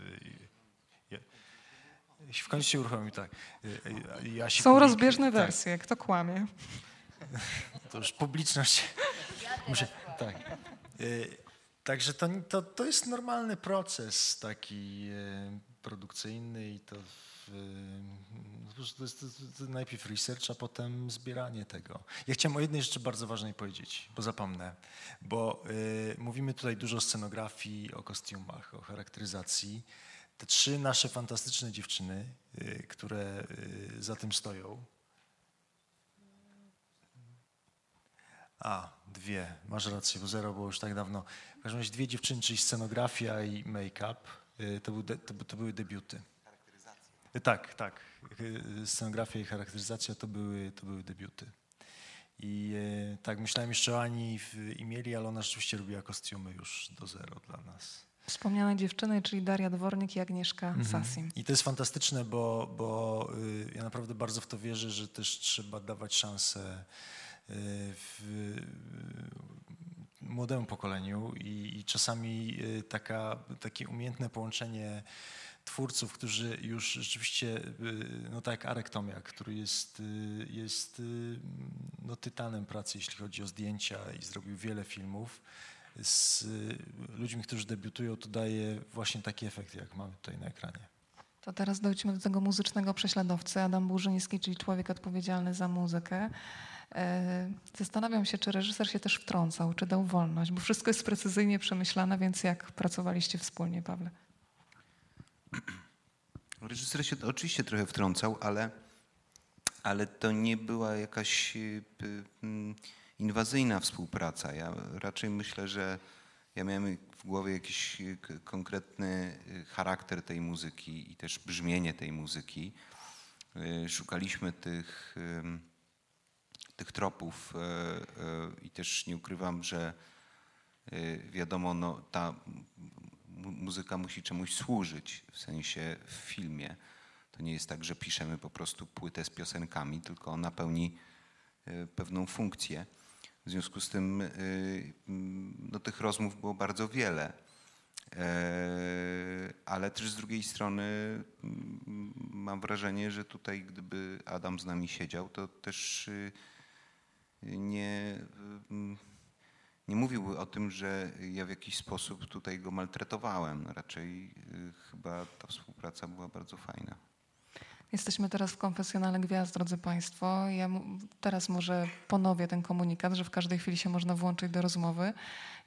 [SPEAKER 4] w końcu się uruchomił, tak.
[SPEAKER 1] Ja się Są rozbieżne tak. wersje, kto kłamie.
[SPEAKER 4] To już publiczność. Muszę, tak. Także to, to, to jest normalny proces taki. produkcyjny i to, to jest to, najpierw research, a potem zbieranie tego. Ja chciałem o jednej rzeczy bardzo ważnej powiedzieć, bo zapomnę, bo y, mówimy tutaj dużo o scenografii, o kostiumach, o charakteryzacji. Te trzy nasze fantastyczne dziewczyny, y, które y, za tym stoją, A, dwie, masz rację, bo zero było już tak dawno. W każdym razie dwie dziewczyny, czyli scenografia i make-up, y, to, był de, to, to, były debiuty. Y, tak, tak. Y, scenografia i charakteryzacja to były, to były debiuty. I tak, myślałem jeszcze o Ani i Mieli, ale ona rzeczywiście robiła kostiumy już do zero dla nas.
[SPEAKER 1] Wspomniane dziewczyny, czyli Daria Dwornik i Agnieszka mhm. Sasim.
[SPEAKER 4] I to jest fantastyczne, bo, bo ja naprawdę bardzo w to wierzę, że też trzeba dawać szansę w młodemu pokoleniu i, i czasami e, taka, takie umiejętne połączenie twórców, którzy już rzeczywiście, e, no tak jak Arek Tomiak, który jest, e, jest no, tytanem pracy, jeśli chodzi o zdjęcia i zrobił wiele filmów, z ludźmi, którzy debiutują, to daje właśnie taki efekt, jak mamy tutaj na ekranie.
[SPEAKER 1] To teraz dojdźmy do tego muzycznego prześladowcy, Adam Burzyński, czyli człowiek odpowiedzialny za muzykę. E, zastanawiam się, czy reżyser się też wtrącał, czy dał wolność, bo wszystko jest precyzyjnie przemyślane, więc jak pracowaliście wspólnie, Pawle?
[SPEAKER 2] Reżyser się oczywiście trochę wtrącał, ale, ale to nie była jakaś y, mm, inwazyjna współpraca. Ja raczej myślę, że ja miałem w głowie jakiś y, konkretny y, charakter tej muzyki i też brzmienie tej muzyki. Szukaliśmy tych tych tropów i też nie ukrywam, że wiadomo, no, ta muzyka musi czemuś służyć, w sensie w filmie. To nie jest tak, że piszemy po prostu płytę z piosenkami, tylko ona pełni pewną funkcję. W związku z tym no, tych rozmów było bardzo wiele. Ale też z drugiej strony mam wrażenie, że tutaj gdyby Adam z nami siedział, to też nie, mm, nie mówił o tym, że ja w jakiś sposób tutaj go maltretowałem. Raczej y, chyba ta współpraca była bardzo fajna.
[SPEAKER 1] Jesteśmy teraz w konfesjonale gwiazd, drodzy Państwo. Ja teraz może ponowię ten komunikat, że w każdej chwili się można włączyć do rozmowy.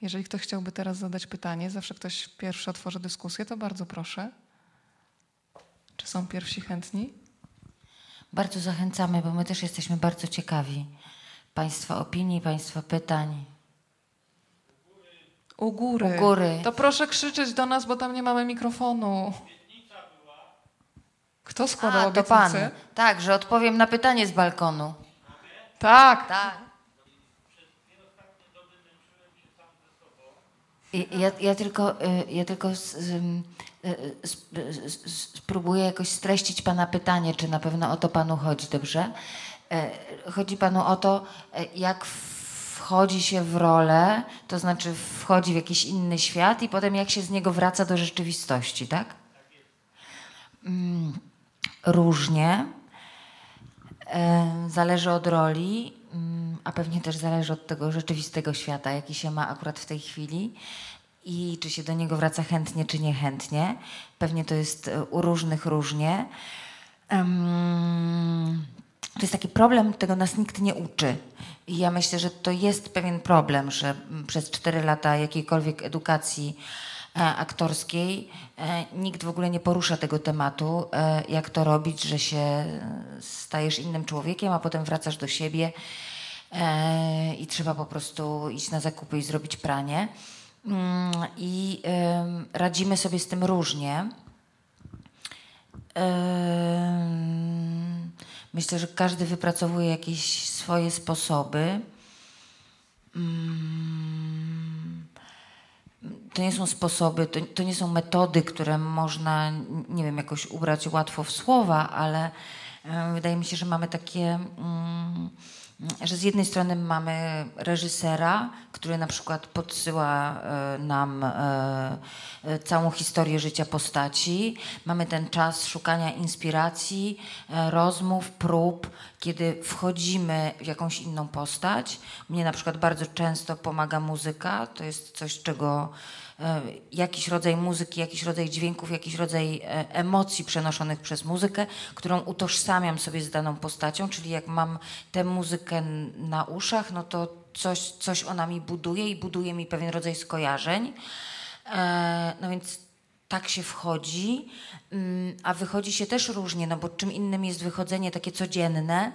[SPEAKER 1] Jeżeli ktoś chciałby teraz zadać pytanie, zawsze ktoś pierwszy otworzy dyskusję, to bardzo proszę. Czy są pierwsi chętni?
[SPEAKER 3] Bardzo zachęcamy, bo my też jesteśmy bardzo ciekawi. Państwa opinii, Państwa pytań.
[SPEAKER 1] U góry.
[SPEAKER 3] U góry.
[SPEAKER 1] To proszę krzyczeć do nas, bo tam nie mamy mikrofonu. Kto składał A, obietnicę?
[SPEAKER 3] to pan. Tak, że odpowiem na pytanie z balkonu.
[SPEAKER 1] Tak.
[SPEAKER 3] Tak. Ja, ja tylko, y, ja tylko y, y, spróbuję jakoś streścić Pana pytanie, czy na pewno o to Panu chodzi, dobrze? E, chodzi Panu o to, jak wchodzi się w rolę, to znaczy wchodzi w jakiś inny świat i potem jak się z niego wraca do rzeczywistości, tak? Mm, różnie. E, zależy od roli, mm, a pewnie też zależy od tego rzeczywistego świata, jaki się ma akurat w tej chwili i czy się do niego wraca chętnie, czy niechętnie. Pewnie to jest u różnych różnie. To jest taki problem, tego nas nikt nie uczy. I ja myślę, że to jest pewien problem, że przez cztery lata jakiejkolwiek edukacji e, aktorskiej e, nikt w ogóle nie porusza tego tematu, e, jak to robić, że się stajesz innym człowiekiem, a potem wracasz do siebie i trzeba po prostu iść na zakupy i zrobić pranie. Mm, I radzimy sobie z tym różnie. Myślę, że każdy wypracowuje jakieś swoje sposoby. Mm. To nie są sposoby, to, to nie są metody, które można, nie wiem, jakoś ubrać łatwo w słowa, ale wydaje mi się, że mamy takie. Mm, że z jednej strony mamy reżysera, który na przykład podsyła e, nam e, e, całą historię życia postaci. Mamy ten czas szukania inspiracji, rozmów, prób, kiedy wchodzimy w jakąś inną postać. Mnie na przykład bardzo często pomaga muzyka. To jest coś, czego jakiś rodzaj muzyki, jakiś rodzaj dźwięków, jakiś rodzaj e, emocji przenoszonych przez muzykę, którą utożsamiam sobie z daną postacią, czyli jak mam tę muzykę na uszach, no to coś, coś ona mi buduje i buduje mi pewien rodzaj skojarzeń. E, no więc tak się wchodzi, mm, a wychodzi się też różnie, no bo czym innym jest wychodzenie takie codzienne,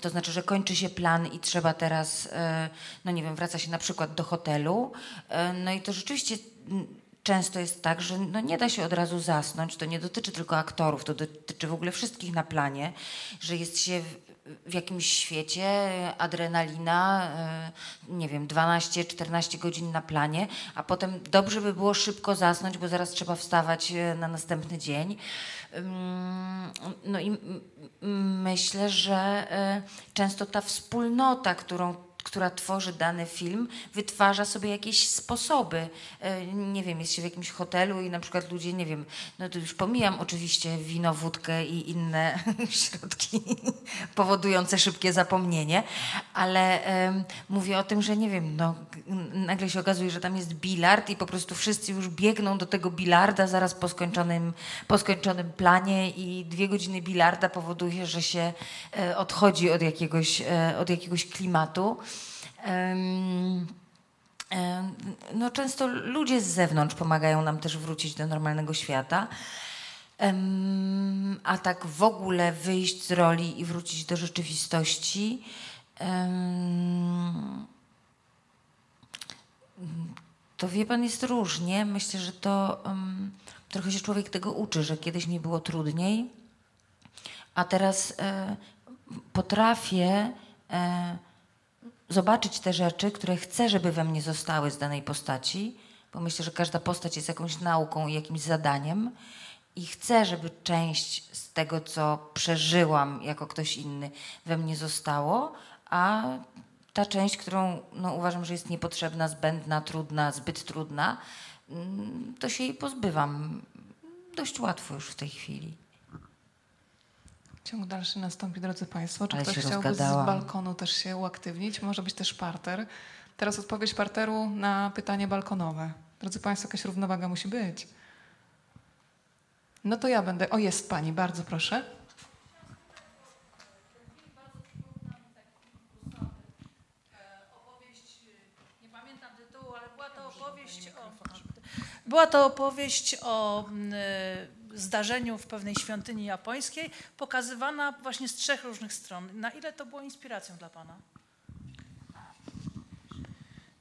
[SPEAKER 3] to znaczy, że kończy się plan i trzeba teraz, e, no nie wiem, wraca się na przykład do hotelu. E, no i to rzeczywiście mm, często jest tak, że no nie da się od razu zasnąć. To nie dotyczy tylko aktorów, to dotyczy w ogóle wszystkich na planie, że jest się w jakimś świecie, adrenalina, e, nie wiem, 12-14 godzin na planie, a potem dobrze by było szybko zasnąć, bo zaraz trzeba wstawać e, na następny dzień. No i myślę, że e, często ta wspólnota, którą która tworzy dany film, wytwarza sobie jakieś sposoby. E, nie wiem, jest się w jakimś hotelu i na przykład ludzie, nie wiem, no to już pomijam oczywiście wino, wódkę i inne środki powodujące szybkie zapomnienie, ale um, mówię o tym, że nie wiem, no, nagle się okazuje, że tam jest bilard i po prostu wszyscy już biegną do tego bilarda zaraz po skończonym, po skończonym planie i dwie godziny bilarda powoduje, że się e, odchodzi od jakiegoś, e, od jakiegoś klimatu. No, często ludzie z zewnątrz pomagają nam też wrócić do normalnego świata. A tak w ogóle wyjść z roli i wrócić do rzeczywistości. To wie pan, jest różnie. Myślę, że to um, trochę się człowiek tego uczy, że kiedyś mi było trudniej, a teraz e, potrafię. E, zobaczyć te rzeczy, które chcę, żeby we mnie zostały z danej postaci, bo myślę, że każda postać jest jakąś nauką i jakimś zadaniem i chcę, żeby część z tego, co przeżyłam jako ktoś inny, we mnie zostało, a ta część, którą no, uważam, że jest niepotrzebna, zbędna, trudna, zbyt trudna, mm, to się jej pozbywam dość łatwo już w tej chwili.
[SPEAKER 1] Ciąg dalszy nastąpi, drodzy Państwo. Czy Ale ktoś chciałby z balkonu też się uaktywnić? Może być też parter. Teraz odpowiedź parteru na pytanie balkonowe. Drodzy Państwo, jakaś równowaga musi być. No to ja będę. O, jest Pani, bardzo proszę.
[SPEAKER 6] Była to opowieść o zdarzeniu w pewnej świątyni japońskiej, pokazywana właśnie z trzech różnych stron. Na ile to było inspiracją dla Pana?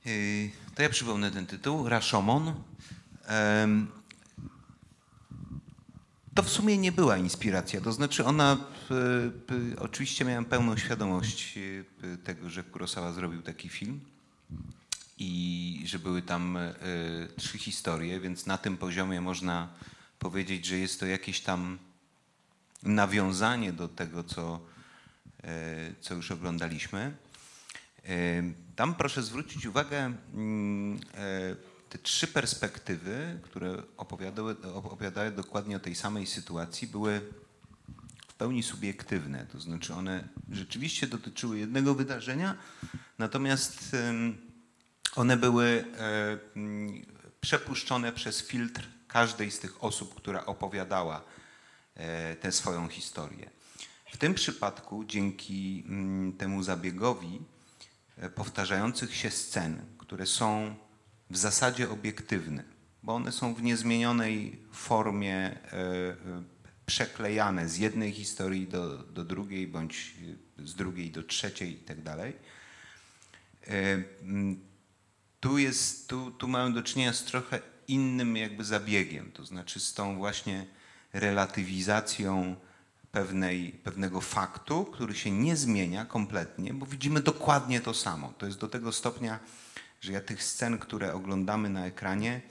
[SPEAKER 2] Yy, to ja przypomnę ten tytuł, Rashomon. To w sumie nie była inspiracja, to znaczy ona, oczywiście miałem pełną świadomość yy, tego, że Kurosawa zrobił taki film i że były tam yy, trzy historie, więc na tym poziomie można powiedzieć, że jest to jakieś tam nawiązanie do tego, co, e, co już oglądaliśmy. E, tam proszę zwrócić uwagę, mm, e, te trzy perspektywy, które opowiadały, opowiadały dokładnie o tej samej sytuacji, były w pełni subiektywne. To znaczy one rzeczywiście dotyczyły jednego wydarzenia, natomiast one były przepuszczone przez filtr każdej z tych osób, która opowiadała e, tę swoją historię. W tym przypadku, dzięki mm, temu zabiegowi e, powtarzających się scen, które są w zasadzie obiektywne, bo one są w niezmienionej formie e, przeklejane z jednej historii do, do drugiej, bądź z drugiej do trzeciej i tak dalej. Tu, jest, tu, tu mamy do czynienia z trochę innym jakby zabiegiem, to znaczy z tą właśnie relatywizacją pewnej, pewnego faktu, który się nie zmienia kompletnie, bo widzimy dokładnie to samo. To jest do tego stopnia, że ja tych scen, które oglądamy na ekranie,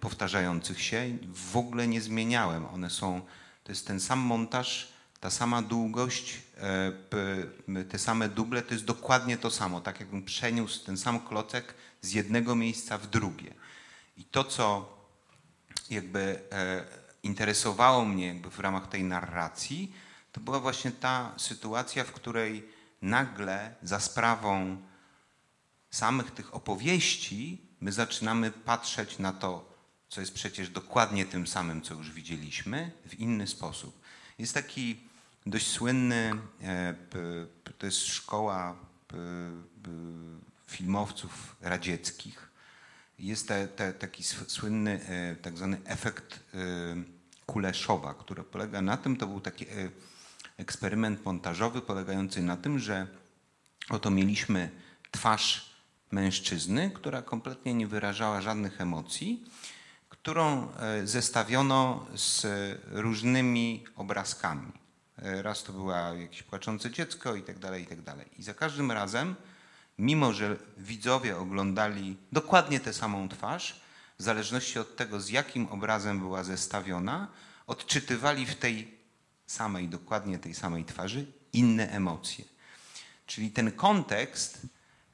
[SPEAKER 2] powtarzających się, w ogóle nie zmieniałem. One są, to jest ten sam montaż, ta sama długość, e, te same duble, to jest dokładnie to samo, tak jakbym przeniósł ten sam klocek z jednego miejsca w drugie. I to, co jakby e, interesowało mnie jakby w ramach tej narracji, to była właśnie ta sytuacja, w której nagle za sprawą samych tych opowieści my zaczynamy patrzeć na to, co jest przecież dokładnie tym samym, co już widzieliśmy, w inny sposób. Jest taki dość słynny, e, to jest szkoła filmowców radzieckich. Jest te, te, taki słynny e, tak zwany efekt e, Kuleszowa, który polega na tym, to był taki eksperyment montażowy polegający na tym, że oto mieliśmy twarz mężczyzny, która kompletnie nie wyrażała żadnych emocji, którą e, zestawiono z różnymi obrazkami. E, raz to była jakieś płaczące dziecko i tak dalej, i tak dalej. I za każdym razem, mimo że widzowie oglądali dokładnie tę samą twarz, w zależności od tego, z jakim obrazem była zestawiona, odczytywali w tej samej, dokładnie tej samej twarzy inne emocje. Czyli ten kontekst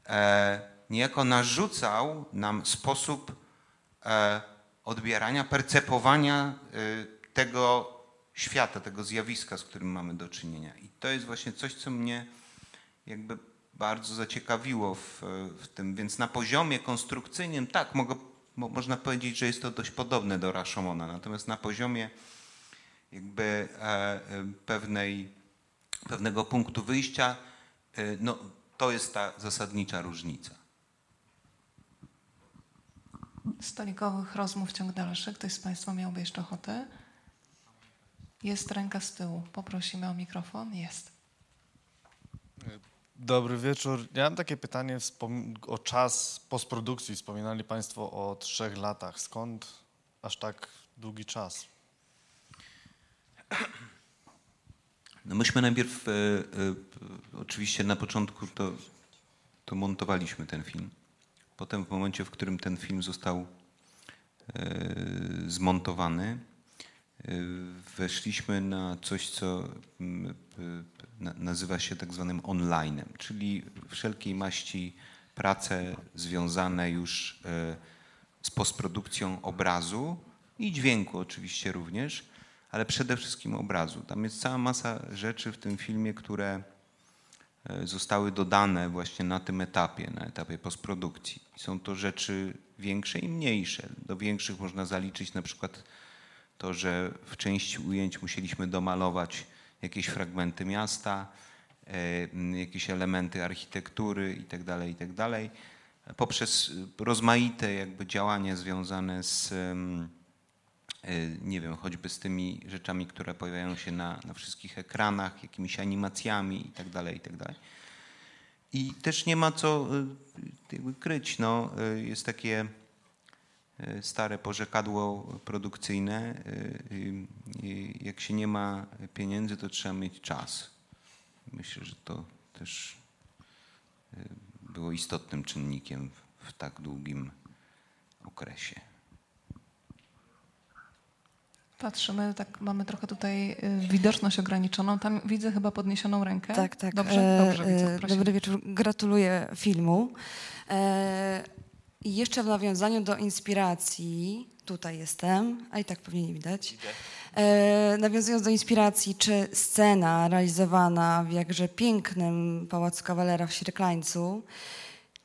[SPEAKER 2] e, niejako narzucał nam sposób e, odbierania, percepowania e, tego świata, tego zjawiska, z którym mamy do czynienia. I to jest właśnie coś, co mnie jakby bardzo zaciekawiło w, w tym. Więc na poziomie konstrukcyjnym, tak, mogę, mo, można powiedzieć, że jest to dość podobne do Rashomona. Natomiast na poziomie jakby e, e, pewnej, pewnego punktu wyjścia, e, no, to jest ta zasadnicza różnica.
[SPEAKER 1] Stolikowych rozmów ciąg dalszy. Ktoś z Państwa miałby jeszcze ochotę? Jest ręka z tyłu. Poprosimy o mikrofon. Jest.
[SPEAKER 7] Dobry wieczór. Ja mam takie pytanie o czas postprodukcji. Wspominali Państwo o trzech latach. Skąd aż tak długi czas?
[SPEAKER 2] No myśmy najpierw, e, e, oczywiście na początku to, to montowaliśmy ten film. Potem w momencie, w którym ten film został e, zmontowany, weszliśmy na coś, co nazywa się tak zwanym onlinem, czyli wszelkiej maści prace związane już e, z postprodukcją obrazu i dźwięku oczywiście również, ale przede wszystkim obrazu. Tam jest cała masa rzeczy w tym filmie, które E, zostały dodane właśnie na tym etapie, na etapie postprodukcji. Są to rzeczy większe i mniejsze. Do większych można zaliczyć na przykład to, że w części ujęć musieliśmy domalować jakieś fragmenty miasta, e, jakieś elementy architektury itd., tak itd. Tak Poprzez rozmaite jakby działania związane z E, nie wiem, choćby z tymi rzeczami, które pojawiają się na, na wszystkich ekranach, jakimiś animacjami itd., tak itd. I też nie ma co e, kryć. No, jest takie stare porzekadło produkcyjne. Jak się nie ma pieniędzy, to trzeba mieć czas. Myślę, że to też było istotnym czynnikiem w tak długim okresie.
[SPEAKER 1] Patrzymy, tak mamy trochę tutaj widoczność ograniczoną. Tam widzę chyba podniesioną rękę.
[SPEAKER 8] Tak, tak.
[SPEAKER 1] Dobrze, e, dobrze widzę.
[SPEAKER 8] E, Prosimy. Dobry wieczór. Gratuluję filmu. E, I jeszcze w nawiązaniu do inspiracji, tutaj jestem, a i tak pewnie nie widać. nawiązując do inspiracji, czy scena realizowana w jakże pięknym Pałacu Kawalera w Sierklańcu,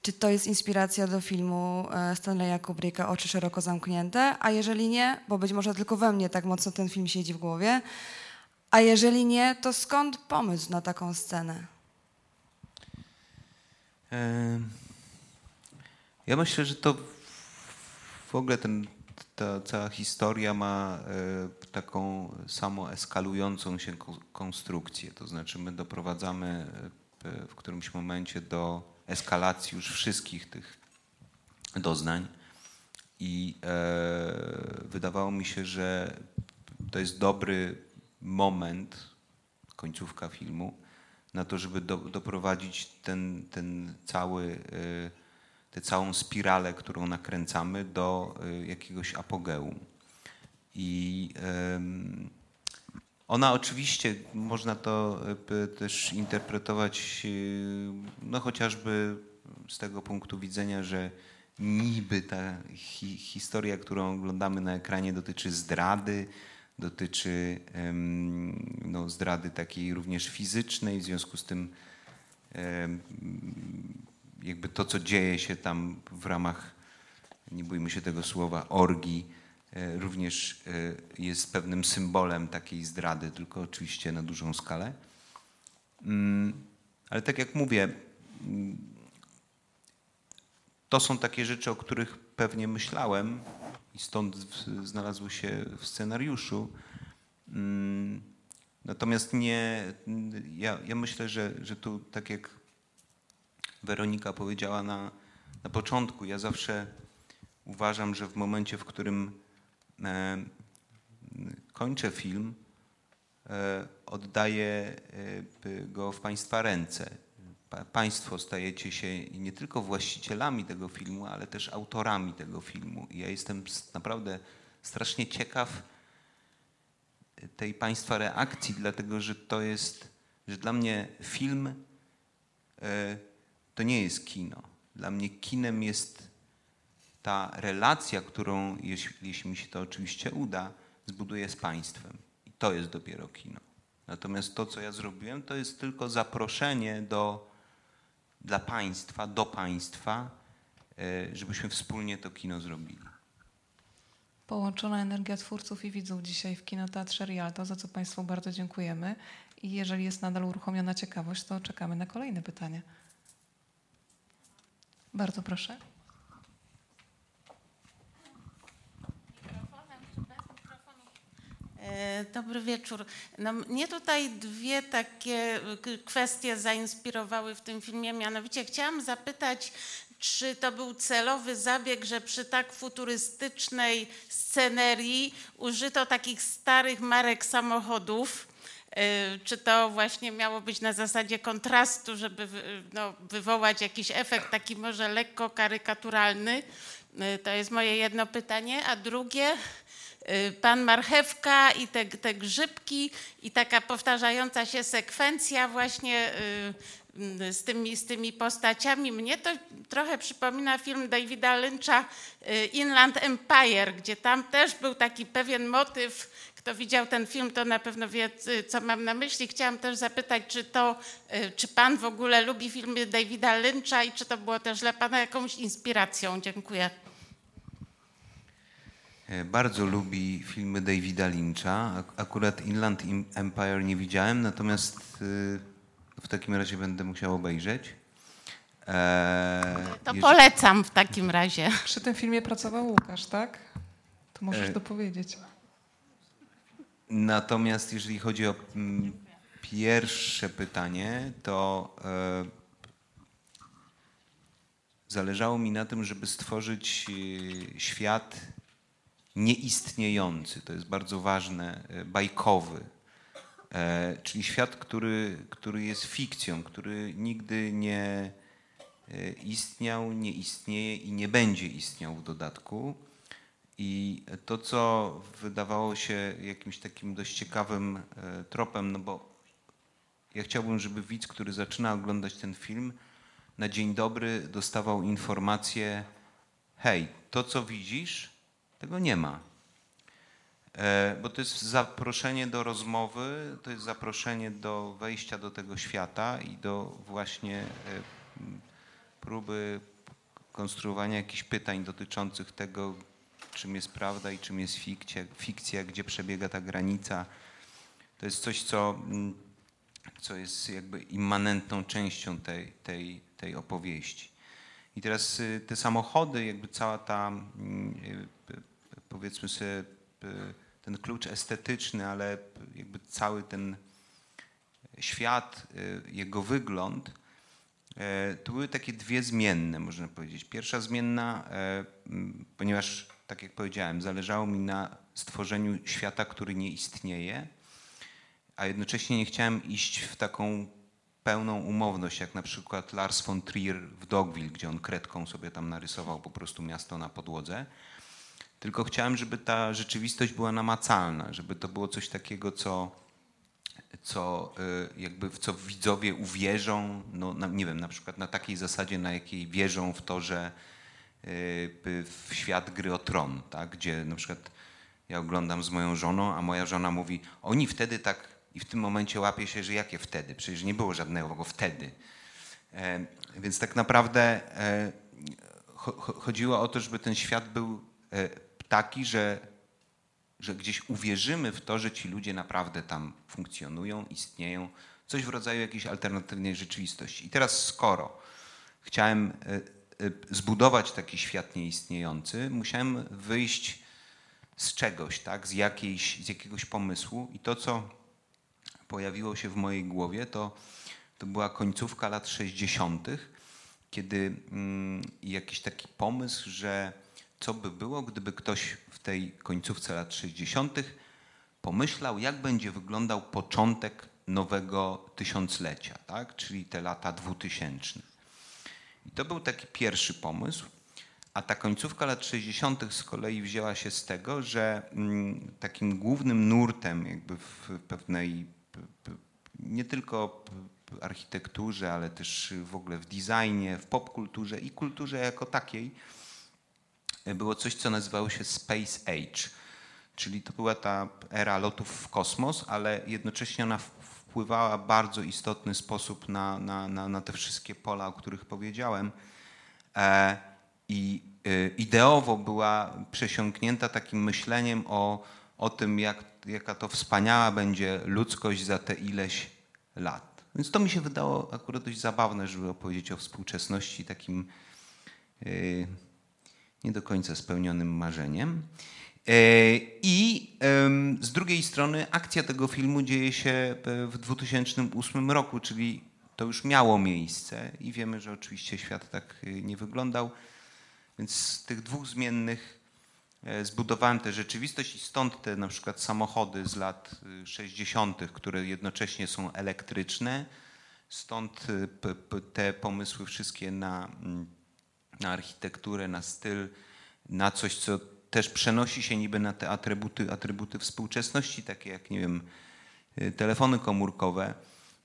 [SPEAKER 8] czy to jest inspiracja do filmu e, Stanleya Kubricka Oczy szeroko zamknięte, a jeżeli nie, bo być może tylko we mnie tak mocno ten film siedzi w głowie, a jeżeli nie, to skąd pomysł na taką scenę?
[SPEAKER 2] Ja myślę, że to w ogóle ten, ta cała historia ma e, taką samo eskalującą się konstrukcję. To znaczy my doprowadzamy e, w którymś momencie do eskalacji już wszystkich tych doznań. I e, wydawało mi się, że to jest dobry moment, końcówka filmu, na to, żeby do, doprowadzić ten, ten cały, tę całą spiralę, którą nakręcamy, do e, jakiegoś apogeum. I ona oczywiście, można to e, też interpretować, e, no chociażby z tego punktu widzenia, że niby ta hi historia, którą oglądamy na ekranie dotyczy zdrady, dotyczy no, zdrady takiej również fizycznej, w związku z tym jakby to, co dzieje się tam w ramach nie bójmy się tego słowa, orgii, również jest pewnym symbolem takiej zdrady, tylko oczywiście na dużą skalę. Mm, ale tak jak mówię, mm, to są takie rzeczy, o których pewnie myślałem i stąd znalazły się w scenariuszu. Mm, natomiast nie, ja, ja myślę, że, że tu tak jak Weronika powiedziała na, na początku, ja zawsze uważam, że w momencie, w którym e, kończę film, e, oddaję e, go w Państwa ręce. Państwo stajecie się nie tylko właścicielami tego filmu, ale też autorami tego filmu. I ja jestem naprawdę strasznie ciekaw tej Państwa reakcji, dlatego że to jest, że dla mnie film e, to nie jest kino. Dla mnie kinem jest ta relacja, którą, jeśli, jeśli mi się to oczywiście uda, zbuduję z Państwem. I to jest dopiero kino. Natomiast to, co ja zrobiłem, to jest tylko zaproszenie do, dla państwa, do państwa, e, żebyśmy wspólnie to kino zrobili.
[SPEAKER 1] Połączona energia twórców i widzów dzisiaj w Kinoteatrze Rialto, za co Państwu bardzo dziękujemy. I jeżeli jest nadal uruchomiona ciekawość, to czekamy na kolejne pytanie. Bardzo proszę.
[SPEAKER 9] E, dobry wieczór. No, mnie tutaj dwie takie kwestie zainspirowały w tym filmie. Mianowicie chciałam zapytać, czy to był celowy zabieg, że przy tak futurystycznej scenerii użyto takich starych marek samochodów? E, czy to właśnie miało być na zasadzie kontrastu, żeby no, wywołać jakiś efekt taki może lekko karykaturalny? E, to jest moje jedno pytanie. A drugie, Y, pan marchewka i te, te grzybki i taka powtarzająca się sekwencja właśnie y, y, z tymi, z tymi postaciami. Mnie to trochę przypomina film Davida Lyncha Inland Empire, gdzie tam też był taki pewien motyw. Kto widział ten film, to na pewno wie, co mam na myśli. Chciałam też zapytać, czy to, czy pan w ogóle lubi filmy Davida Lyncha i czy to było też dla pana jakąś inspiracją? Dziękuję.
[SPEAKER 2] E, bardzo lubi filmy Davida Lyncha. Akurat Inland Empire nie widziałem, natomiast e, w takim razie będę musiał obejrzeć.
[SPEAKER 9] E, to polecam w takim razie.
[SPEAKER 1] Przy tym filmie pracował Łukasz, tak? To możesz dopowiedzieć.
[SPEAKER 2] Natomiast jeżeli chodzi o mm, pierwsze pytanie, to zależało mi na tym, żeby stworzyć świat nieistniejący, to jest bardzo ważne, e, bajkowy, e, czyli świat, który, który jest fikcją, który nigdy nie e, istniał, nie istnieje i nie będzie istniał w dodatku. I to, co wydawało się jakimś takim dość ciekawym tropem, no bo ja chciałbym, żeby widz, który zaczyna oglądać ten film, na dzień dobry dostawał informację: hej, to co widzisz, tego nie ma. E, bo to jest zaproszenie do rozmowy, to jest zaproszenie do wejścia do tego świata i do właśnie e, próby konstruowania jakichś pytań dotyczących tego, czym jest prawda i czym jest fikcja, fikcja gdzie przebiega ta granica. To jest coś, co, co jest jakby immanentną częścią tej, tej, tej opowieści. I teraz y, te samochody, jakby cała ta powiedzmy sobie ten klucz estetyczny, ale jakby cały ten świat, jego wygląd, to były takie dwie zmienne, można powiedzieć. Pierwsza zmienna, ponieważ, tak jak powiedziałem, zależało mi na stworzeniu świata, który nie istnieje, a jednocześnie nie chciałem iść w taką pełną umowność, jak na przykład Lars von Trier w Dogville, gdzie on kredką sobie tam narysował po prostu miasto na podłodze. Tylko chciałem, żeby ta rzeczywistość była namacalna, żeby to było coś takiego, co, co y, jakby w co widzowie uwierzą, no, nie wiem, na przykład na takiej zasadzie, na jakiej wierzą w to, że w świat gry o tron, tak? gdzie na przykład ja oglądam z moją żoną, a moja żona mówi, oni wtedy tak i w tym momencie łapie się, że jakie wtedy? Przecież nie było żadnego wtedy. E, więc tak naprawdę e, chodziło o to, żeby ten świat był e, taki, że, że gdzieś uwierzymy w to, że ci ludzie naprawdę tam funkcjonują, istnieją, coś w rodzaju jakiejś alternatywnej rzeczywistości. I teraz skoro chciałem zbudować taki świat nieistniejący, musiałem wyjść z czegoś, tak, z, jakiejś, z jakiegoś pomysłu i to, co pojawiło się w mojej głowie, to, to była końcówka lat 60., kiedy mm, jakiś taki pomysł, że co by było, gdyby ktoś w tej końcówce lat 60. pomyślał, jak będzie wyglądał początek nowego tysiąclecia, tak? czyli te lata 2000. I to był taki pierwszy pomysł. A ta końcówka lat 60. z kolei wzięła się z tego, że mm, takim głównym nurtem jakby w pewnej nie tylko architekturze, ale też w ogóle w designie, w popkulturze i kulturze jako takiej było coś, co nazywało się Space Age. Czyli to była ta era lotów w kosmos, ale jednocześnie ona wpływała w bardzo istotny sposób na, na, na, na te wszystkie pola, o których powiedziałem. E, I e, ideowo była przesiąknięta takim myśleniem o, o tym, jak, jaka to wspaniała będzie ludzkość za te ileś lat. Więc to mi się wydało akurat dość zabawne, żeby opowiedzieć o współczesności takim e, nie do końca spełnionym marzeniem. I z drugiej strony akcja tego filmu dzieje się w 2008 roku, czyli to już miało miejsce i wiemy, że oczywiście świat tak y, nie wyglądał. Więc z tych dwóch zmiennych e, zbudowałem tę rzeczywistość i stąd te na przykład samochody z lat 60., y, które jednocześnie są elektryczne, stąd te pomysły wszystkie na, mm, na architekturę, na styl, na coś, co też przenosi się niby na te atrybuty, atrybuty współczesności, takie jak, nie wiem, telefony komórkowe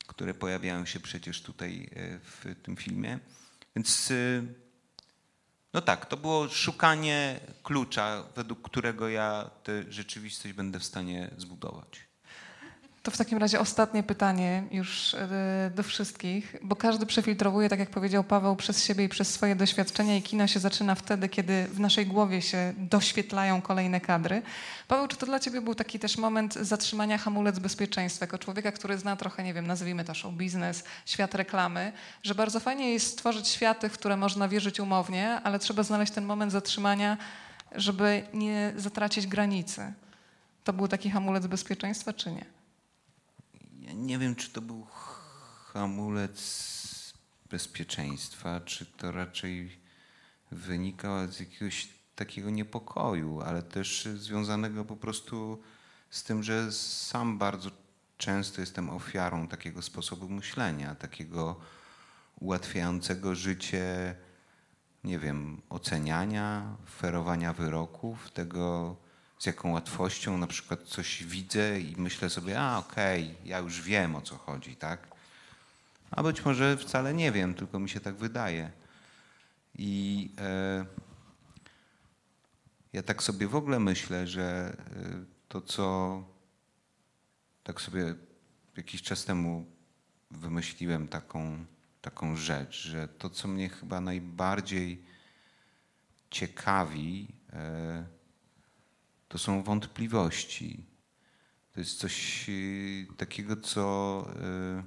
[SPEAKER 2] które pojawiają się przecież tutaj e, w tym filmie. Więc e, no tak, to było szukanie klucza, według którego ja tę rzeczywistość będę w stanie zbudować.
[SPEAKER 1] To w takim razie ostatnie pytanie już e, do wszystkich, bo każdy przefiltrowuje, tak jak powiedział Paweł, przez siebie i przez swoje doświadczenia i kino się zaczyna wtedy, kiedy w naszej głowie się doświetlają kolejne kadry. Paweł, czy to dla ciebie był taki też moment zatrzymania hamulec bezpieczeństwa, jako człowieka, który zna trochę, nie wiem, nazwijmy to show biznes, świat reklamy, że bardzo fajnie jest stworzyć światy, w które można wierzyć umownie, ale trzeba znaleźć ten moment zatrzymania, żeby nie zatracić granicy. To był taki hamulec bezpieczeństwa, czy nie?
[SPEAKER 2] Nie wiem, czy to był hamulec bezpieczeństwa, czy to raczej wynikało z jakiegoś takiego niepokoju, ale też związanego po prostu z tym, że sam bardzo często jestem ofiarą takiego sposobu myślenia, takiego ułatwiającego życie, nie wiem, oceniania, ferowania wyroków, tego z jaką łatwością na przykład coś widzę i myślę sobie, a okej, okay, ja już wiem o co chodzi, tak? A być może wcale nie wiem, tylko mi się tak wydaje. I e, ja tak sobie w ogóle myślę, że e, to, co tak sobie jakiś czas temu wymyśliłem taką, taką rzecz, że to, co mnie chyba najbardziej ciekawi, e, to są wątpliwości. To jest coś y, takiego, co, y,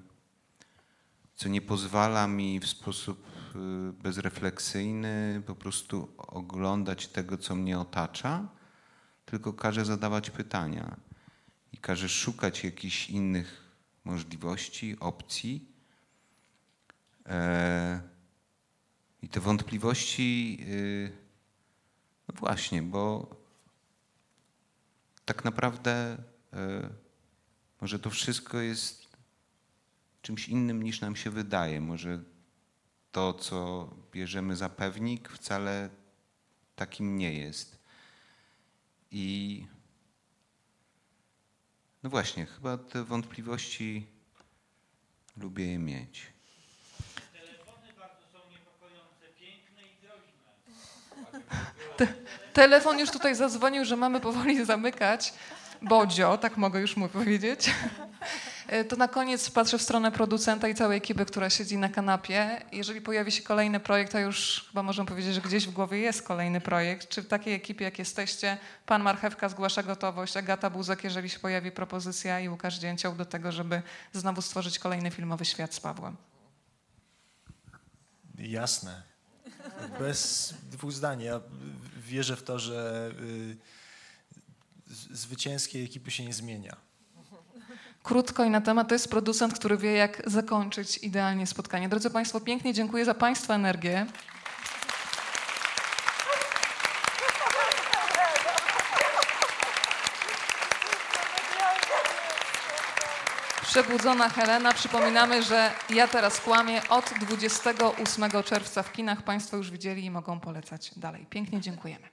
[SPEAKER 2] co nie pozwala mi w sposób y, bezrefleksyjny po prostu oglądać tego, co mnie otacza, tylko każe zadawać pytania i każe szukać jakichś innych możliwości, opcji. E, I te wątpliwości, no właśnie, bo tak naprawdę e, może to wszystko jest czymś innym niż nam się wydaje. Może to, co bierzemy za pewnik, wcale takim nie jest. I no właśnie, chyba te wątpliwości lubię je mieć.
[SPEAKER 1] Telefony bardzo są niepokojące, piękne i groźne. Telefon już tutaj zadzwonił, że mamy powoli zamykać. Bodzio, tak mogę już mu powiedzieć. E, To na koniec patrzę w stronę producenta i całej ekipy, która siedzi na kanapie. Jeżeli pojawi się kolejny projekt, a już chyba możemy powiedzieć, że gdzieś w głowie jest kolejny projekt, czy w takiej ekipie, jak jesteście, pan Marchewka zgłasza gotowość, Agata Buzek, jeżeli się pojawi propozycja i Łukasz Dzięcioł do tego, żeby znowu stworzyć kolejny filmowy świat z Pawłem.
[SPEAKER 4] Jasne. Bez dwóch zdań. Ja wierzę w to, że y, zwycięskiej ekipy się nie zmienia.
[SPEAKER 1] Krótko i na temat, to jest producent, który wie, jak zakończyć idealnie spotkanie. Drodzy Państwo, pięknie dziękuję za Państwa energię. Przebudzona Helena. Przypominamy, że ja teraz kłamię od 28 czerwca w kinach. Państwo już widzieli i mogą polecać dalej. Pięknie dziękujemy.